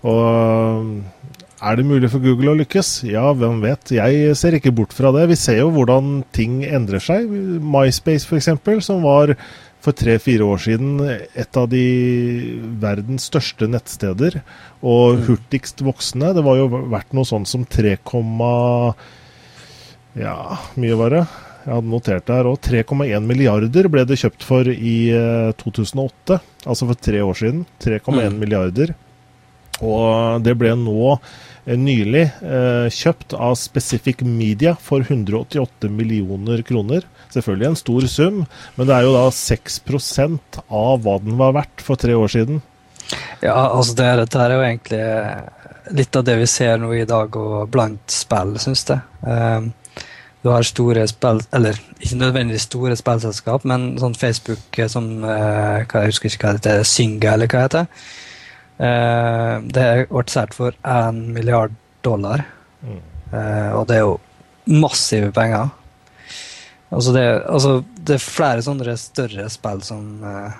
Og øh, er det mulig for Google å lykkes? Ja, hvem vet. Jeg ser ikke bort fra det. Vi ser jo hvordan ting endrer seg. MySpace f.eks., som var for tre-fire år siden et av de verdens største nettsteder, og hurtigst voksende. Det var jo verdt noe sånn som 3, ja, mye var det. Jeg hadde notert det her òg. 3,1 milliarder ble det kjøpt for i eh, 2008, altså for tre år siden. 3,1 milliarder. Og det ble nå eh, nylig eh, kjøpt av Specific Media for 188 millioner kroner. Selvfølgelig en stor sum, men det er jo da 6% av hva den var verdt for tre år siden.
Ja, altså det, dette her er jo egentlig litt av det vi ser nå i dag, og blant spill, syns jeg. Um, du har store spill, eller ikke nødvendigvis store spillselskap, men sånn Facebook eh, som eh, Jeg husker ikke hva det heter, Synga, eller hva det heter. Eh, det ble solgt for 1 milliard dollar, Eh, og det er jo massive penger. Altså det, altså det er flere sånne større spill som eh,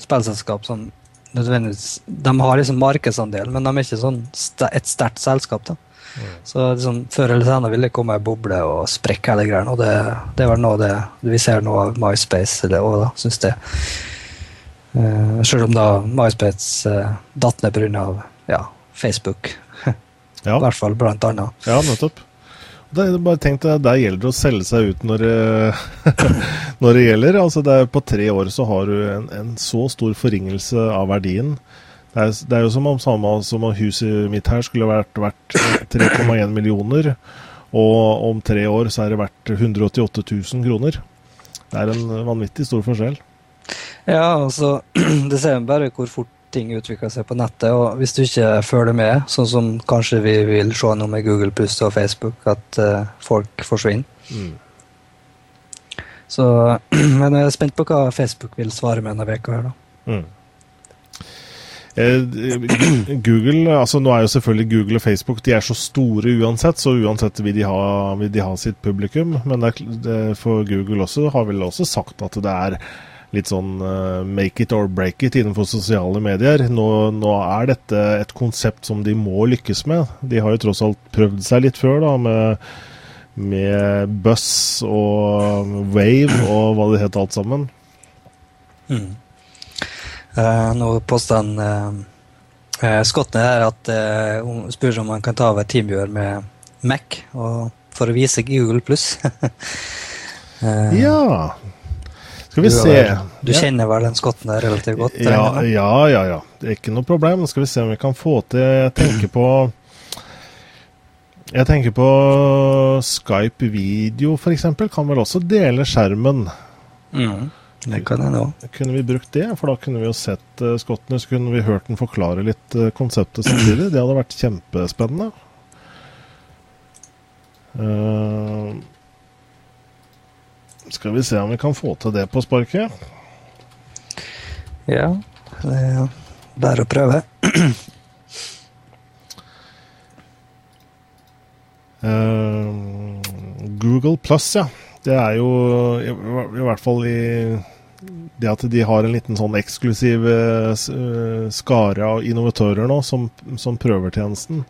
spillselskap som nødvendigvis De har liksom markedsandel, men de er ikke sånn et sterkt selskap. da. Så liksom, før eller senere vil det komme ei boble og sprekke hele greia. Og det, det er vel noe det vi ser nå av MySpace eller, òg, syns jeg. Uh, Sjøl om da MySpace uh, datt ned pga. Ja, Facebook. [laughs]
Ja.
I hvert fall blant annet.
Ja, nettopp. Det bare tenkte, at Der gjelder det å selge seg ut når det, [laughs] når det gjelder. Altså det er På tre år så har du en, en så stor forringelse av verdien. Det er, det er jo som om, samme, som om huset mitt her skulle vært verdt 3,1 millioner. Og om tre år så er det verdt 188 000 kroner. Det er en vanvittig stor forskjell.
Ja, altså [clears throat] Det ser bare hvor fort ting utvikler seg på nettet. Og hvis du ikke følger med, sånn som kanskje vi vil se nå med Google-pust og Facebook, at uh, folk forsvinner.
Mm.
Så [clears throat] Men jeg er spent på hva Facebook vil svare med denne uka her, da.
Mm. Eh, Google, altså Nå er jo selvfølgelig Google og Facebook de er så store uansett, så uansett vil de ha, vil de ha sitt publikum. Men er, for Google også har vel også sagt at det er litt sånn uh, make it or break it innenfor sosiale medier. Nå, nå, er dette et konsept som de må lykkes med. De har jo tross alt prøvd seg litt før da, med, med Buss og Wave og hva det het alt sammen.
Mm. Uh, nå påstår han uh, uh, skottene her at uh, spør om han kan ta over TeamViewer med Mac og for å vise Google pluss. [laughs]
ja. Skal vi
du,
se.
Du kjenner vel den skotten der relativt godt?
Ja, ja, ja, ja. Det er ikke noe problem. Skal vi se om vi kan få til Jeg tenker på Jeg tenker på Skype video, f.eks. Kan vel også dele skjermen.
Mm, det kan hende òg.
Kunne vi brukt det? For da kunne vi jo sett uh, skottene, så kunne vi hørt den forklare litt uh, konseptet samtidig. Det hadde vært kjempespennende. Uh, skal vi se om vi kan få til det på sparket?
Ja, det er bare å prøve. [clears throat]
Google Plus, ja. Det er jo i, i, hvert fall i det at de har en liten sånn eksklusiv uh, skare av innovatører nå som, som prøver tjenesten,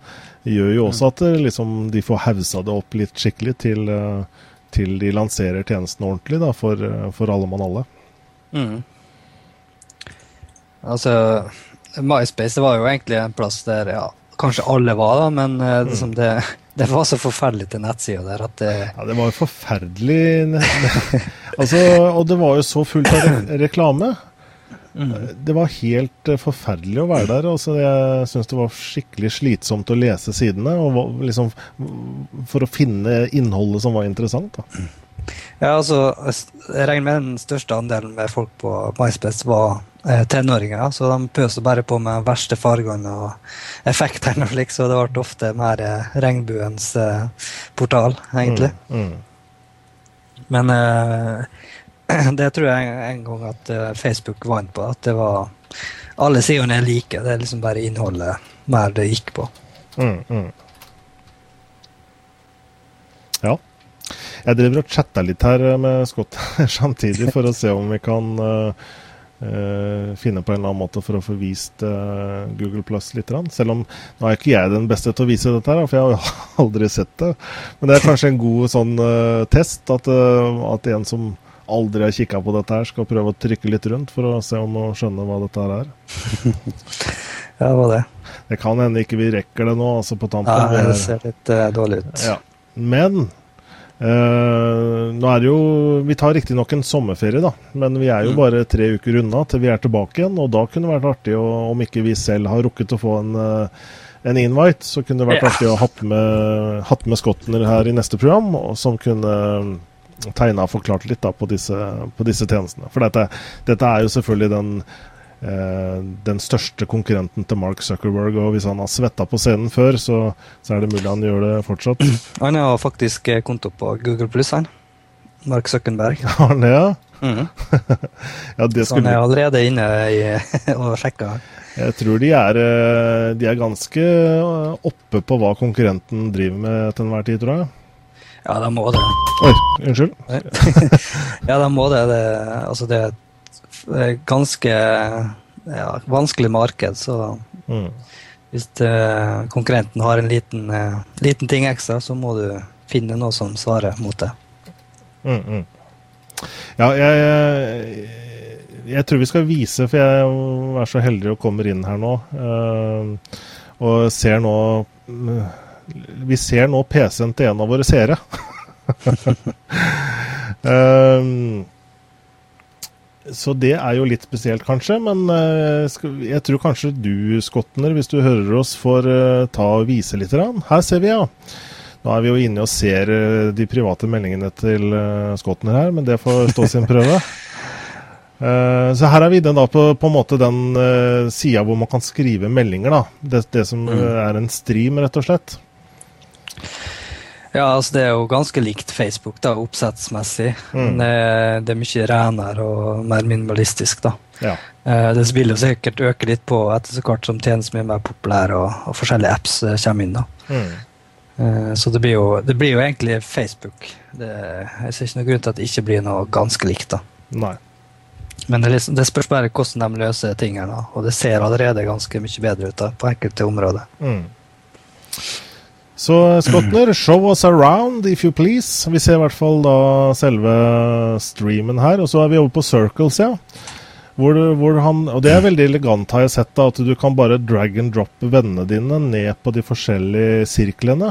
gjør jo også at liksom, de får hausa det opp litt skikkelig til, til de lanserer tjenesten ordentlig da, for, for alle mann alle.
Mm. Altså, MySpace var jo egentlig en plass der ja, kanskje alle var, da, men liksom det, som det, var så forferdelig til nettsida der at det
Ja, det var jo forferdelig [laughs] altså, Og det var jo så fullt av re reklame. Det var helt eh, forferdelig å være der. Altså, jeg syns det var skikkelig slitsomt å lese sidene, og liksom, for å finne innholdet som var interessant. Da.
Ja, altså, jeg regner med den største andelen med folk på MySpace var eh, tenåringer, så de pøste bare på med verste fargene og effektene og slik, så det ble ofte mer eh, regnbuens eh, portal, egentlig.
Mm.
Men eh, [clears throat] det tror jeg en, en gang at eh, Facebook vant på, at det var alle sidene er like, det er liksom bare innholdet mer det gikk på.
Mm, mm. Ja. Jeg driver og chatter litt her med Scott [laughs] samtidig for å se om vi kan uh, uh, finne på en eller annen måte for å få vist uh, Google Plus litt. Selv om nå er ikke jeg den beste til å vise dette, her, for jeg har jo [laughs] aldri sett det. Men det er kanskje en god sånn eh, test at, eh, at en som aldri har kikka på dette, her skal prøve å trykke litt rundt for å se om hun skjønner hva dette her er. [laughs]
Ja, det var det.
Det kan hende ikke vi rekker det nå, altså på tampen.
Ja, det ser litt eh, dårlig ut.
Ja. Men eh, nå er det jo Vi tar riktignok en sommerferie, da. Men vi er jo
Mm.
bare tre uker unna til vi er tilbake igjen. Og da kunne det vært artig, å, om ikke vi selv har rukket å få en, eh, en invite, så kunne det vært
Ja.
artig å ha med, hatt med Skotner her i neste program, og som kunne tegna og forklart litt da på disse, på disse tjenestene. For dette, dette er jo selvfølgelig den den største konkurrenten til Mark Zuckerberg. Og hvis han har svetta på scenen før, så, så er det mulig han gjør det fortsatt. [clears throat]
Han har faktisk eh, konto på Google Pluss, han. Mark Zuckerberg. [laughs]
Har han det, ja?
Mhm. [laughs]
ja, det
Så han er allerede inne i, [laughs] og sjekker.
Jeg tror de er, eh, de er ganske eh, oppe på hva konkurrenten driver med til enhver tid, tror jeg.
Ja, de må det.
Oi, unnskyld.
ja, de må det. det altså, det er et ganske ja, vanskelig marked, så
Mm.
hvis eh, konkurrenten har en liten, eh, liten ting ekstra, så må du finne noe som svarer mot det.
Mm, mm. Ja, jeg, jeg, tror vi skal vise, for jeg er så heldig og kommer inn her nå. eh, og ser nå mm, Vi ser nå PC-en til en av våre seere. Um, [laughs] så det er jo litt spesielt, kanskje. Men eh, jeg tror kanskje du, Skotner, hvis du hører oss, får eh, ta og vise litt. Her ser vi, ja. Nå er vi jo inne og ser eh, de private meldingene til Skottener Skotner her, men det får stå sin prøve. [laughs] Så her er vi den da på, på en måte den sida hvor man kan skrive meldinger. da. Det, det som
Mm.
er en stream, rett og slett.
Ja, altså det er jo ganske likt Facebook da, oppsettsmessig.
Mm.
Det, det er mye renere og mer minimalistisk, da.
Ja.
Eh, Det vil jo sikkert øke litt på etter så hvert som tjenesten blir mer populær og, og forskjellige apps eh, kommer inn. da.
Mm.
Eh, Så det blir, jo, det blir jo egentlig Facebook. Det, jeg ser ikke noen grunn til at det ikke blir noe ganske likt. da.
Nei.
Men det, liksom, det spørs bare hvordan de løser tingene. da. Og det ser allerede ganske mye bedre ut da, på enkelte områder.
Mm. Så Skotner, [clears throat] show us around if you please. Vi ser i hvert fall da selve streamen her. Og så er vi over på Circles, ja. Hvor, hvor han, og det er veldig elegant, har jeg sett, da, at du kan bare drag and drop vennene dine ned på de forskjellige sirklene.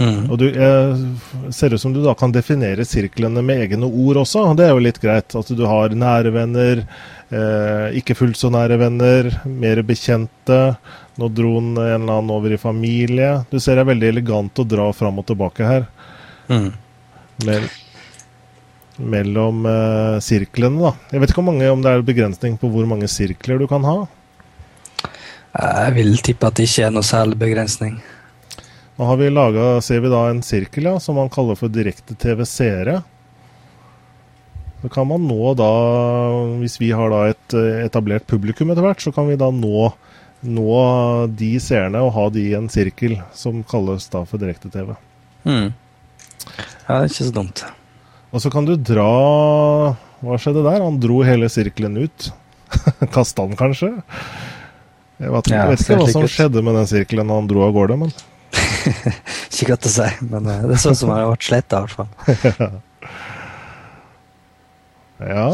Og du jeg ser ut som du da kan definere sirklene med egne ord også. Det er jo litt greit. At du har nære venner, eh, ikke fullt så nære venner, mer bekjente. Nå dro han en eller annen over i familie. Du ser det er veldig elegant å dra fram og tilbake her.
Mm.
Mell mellom eh, sirklene, da. Jeg vet ikke om, mange, om det er begrensning på hvor mange sirkler du kan ha.
Jeg vil tippe at det ikke er noe særlig begrensning.
Nå har vi laget, ser vi da en sirkel ja, som man kaller for direkte-TV-seere. Så kan man nå da, hvis vi har da et eh, etablert publikum etter hvert, så kan vi da nå, nå de seerne og ha de i en sirkel som kalles da for direkte-TV.
Mm. Ja, det er ikke så dumt.
Og så kan du dra Hva skjedde der? Han dro hele sirkelen ut. [laughs] Kasta den kanskje? Jeg vet,
Ja,
jeg vet ikke hva som skjedde med den sirkelen han dro av gårde, men [laughs]
Ikke godt å si, men eh, det er sånn som har vært sletta, i hvert fall. [laughs]
Ja.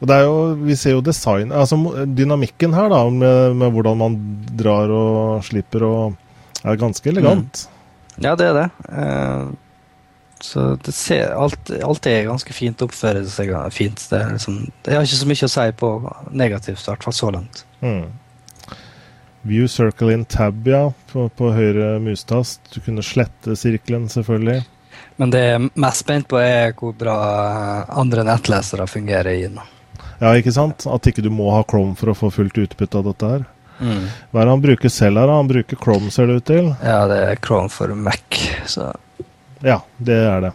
Og det er jo, vi ser jo design Altså dynamikken her, da, med, med hvordan man drar og slipper og Er ganske elegant.
Ja, det er det. Uh, så det ser, alt, alt er ganske fint, oppfører seg fint. Det liksom, det, har ikke så mye å si på negativt, i hvert fall så langt. Mm.
View circle in tab, ja, på, på høyre mustast. Du kunne slette sirkelen, selvfølgelig.
Men det jeg er mest spent på, er hvor bra andre nettlesere fungerer i den.
Ja, ikke sant? At ikke du må ha Chrome for å få fullt utbytte av dette her. Mm. Hva er det han bruker selv her? Han bruker Chrome, ser det ut til?
Ja, det er Chrome for Mac. Så.
Ja, det er det.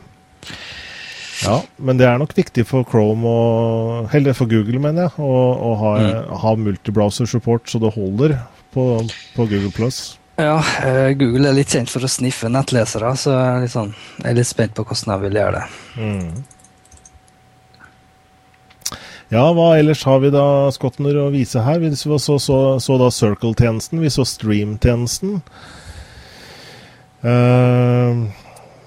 Ja, men det er nok viktig for Chrome og Eller for Google, mener jeg, å, å ha, mm. ha multibrowser support så det holder på, på Google Plus.
Ja, uh, Google er litt kjent for å sniffe nettlesere, så jeg er litt, sånn, jeg er litt spent på hvordan jeg vil gjøre det. Mm.
Ja, hva ellers har vi da, Skotner, å vise her? Vi så, så, så, så da Circle-tjenesten, vi så Stream-tjenesten. Uh,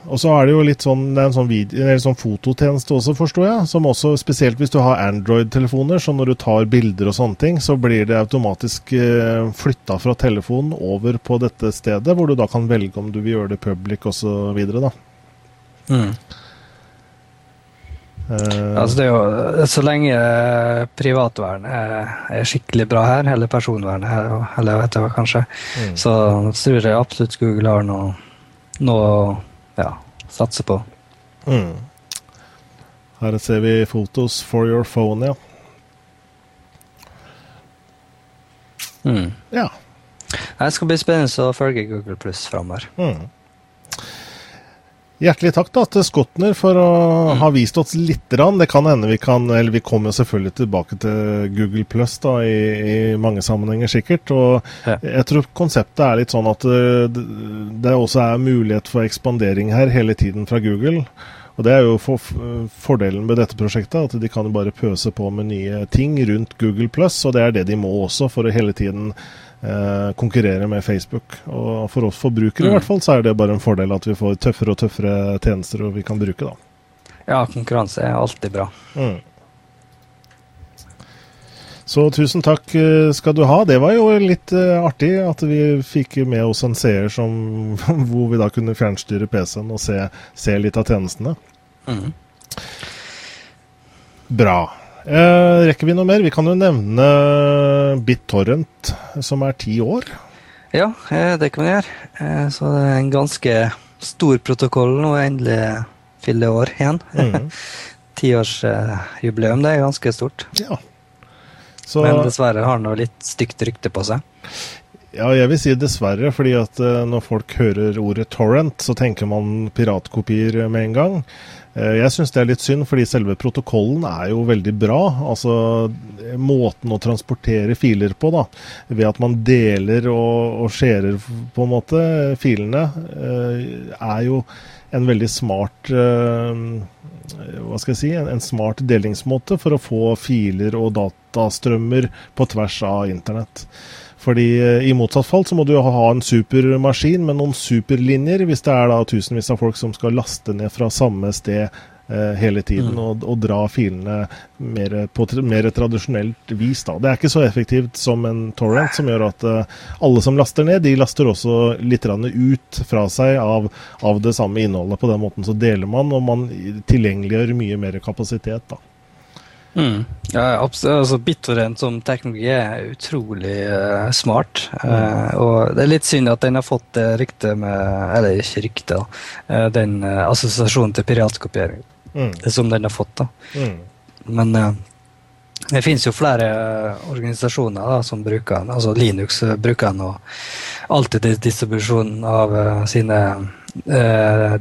og så er det jo litt sånn, det er en sånn, video, en sånn fototjeneste også, forstår jeg. Som også, spesielt hvis du har Android-telefoner, så når du tar bilder og sånne ting, så blir det automatisk uh, flytta fra telefonen over på dette stedet, hvor du da kan velge om du vil gjøre det public osv. da. Mm.
Uh, altså det er jo, Så lenge uh, privatvern er, er, skikkelig bra her, eller personvern, eller vet jeg hva, kanskje, mm. så tror jeg absolutt Google har noe, noe ja, satse på. Mm.
Her ser vi fotos for your phone, ja.
Mm. Ja. Det skal bli spennende å følge Google Pluss framover. Mm.
Hjertelig takk da til Skotner for å mm. ha vist oss litt. Det kan hende vi kan Eller vi kommer selvfølgelig tilbake til Google Plus da, i, i, mange sammenhenger, sikkert. Og ja. jeg tror konseptet er litt sånn at eh, det, det også er mulighet for ekspandering her hele tiden fra Google. Og Det er jo for, fordelen med dette prosjektet, at de kan bare pøse på med nye ting rundt Google Plus. Og det er det de må også, for å hele tiden konkurrere med Facebook. Og for oss forbrukere mm. i hvert fall, så er det bare en fordel at vi får tøffere og tøffere tjenester og vi kan bruke, da.
Ja, konkurranse er alltid bra. Mm.
Så tusen takk eh, skal du ha. Det var jo litt uh, artig at vi fikk med oss en seer som, [laughs] hvor vi da kunne fjernstyre PC-en og se, se, litt av tjenestene. Mm. Bra. Eh, rekker vi noe mer? Vi kan jo nevne BitTorrent, som er ti år.
Ja, eh, det kan vi gjøre. Eh, så det er en ganske stor protokoll nå, endelig fyller år igjen. Mm. [laughs] Tiårsjubileum, det er ganske stort. Ja. Så, Men dessverre har den litt stygt rykte på seg.
Ja, jeg vil si dessverre, fordi at når folk hører ordet torrent, så tenker man piratkopier med en gang. Eh, jeg syns det er litt synd, fordi selve protokollen er jo veldig bra. Altså måten å transportere filer på, da, ved at man deler og, og skjærer på en måte filene, eh, er jo en veldig smart eh, hva skal jeg si, en, smart delingsmåte for å få filer og datastrømmer på tvers av internett. Fordi I motsatt fall så må du ha en supermaskin med noen superlinjer, hvis det er da tusenvis av folk som skal laste ned fra samme sted eh, hele tiden mm. og, og, dra filene mer, på mer tradisjonelt vis. da. Det er ikke så effektivt som en torrent, som gjør at eh, alle som laster ned, de laster også litt ut fra seg av, av, det samme innholdet. På den måten så deler man, og man tilgjengeliggjør mye mer kapasitet. da.
Mm. Ja, altså BitTorrent som teknologi er utrolig uh, smart. Uh, og det er litt synd at den har fått det ryktet med Eller ikke ryktet. Uh, den assosiasjonen til piratkopiering. Mm. Som den har fått, da. Mm. Men det finnes jo flere organisasjoner da, som bruker den. Altså Linux bruker den, og alltid distribusjonen av sine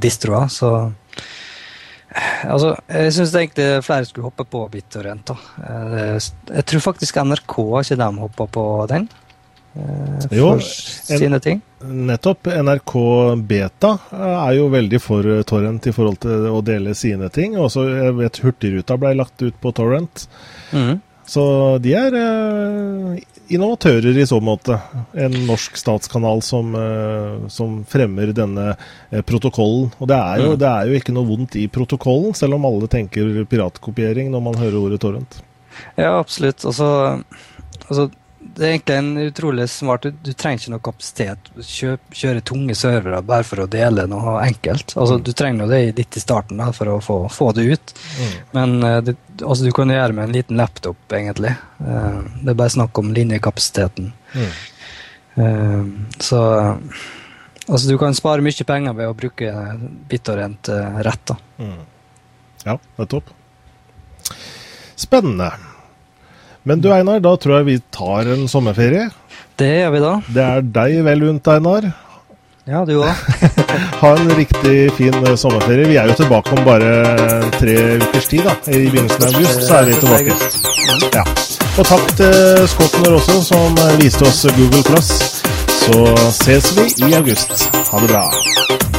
distroer. Så Altså, jeg syns egentlig flere skulle hoppe på BitTorrent. Eh, jeg tror faktisk NRK ikke de hoppa på den. Eh, for jo, sine ting.
Nettopp. NRK Beta er jo veldig for Torrent i forhold til å dele sine ting. Også, jeg vet Hurtigruta ble lagt ut på Torrent. Mm. Så de er eh, innovatører i så måte. En norsk statskanal som, eh, som fremmer denne eh, protokollen. Og det er, jo, det er, jo, ikke noe vondt i protokollen, selv om alle tenker piratkopiering når man hører ordet torrent.
Ja, absolutt. Altså, altså det er egentlig en utrolig smart Du, trenger ikke noe kapasitet. Kjøp, kjøre tunge servere bare for å dele noe enkelt. Altså, Du trenger jo det litt i starten da, for å få, få det ut. Men eh, det, altså, du kan gjøre det med en liten laptop, egentlig. Eh, det er bare snakk om linjekapasiteten. Mm. så altså, du kan spare mye penger ved å bruke BitOrent eh, rett. da.
Ja, nettopp. Spennende. Men du Einar, da tror jeg vi tar en sommerferie.
Det gjør vi da.
Det er deg vel unt, Einar.
Ja, du òg. [laughs]
Ha en riktig fin eh, sommerferie. Vi er jo tilbake om bare tre ukers tid. da. I begynnelsen av august så er vi tilbake. Ja. Og takk til Skotner også, som eh, viste oss Google Plus. Så ses vi i august. Ha det bra.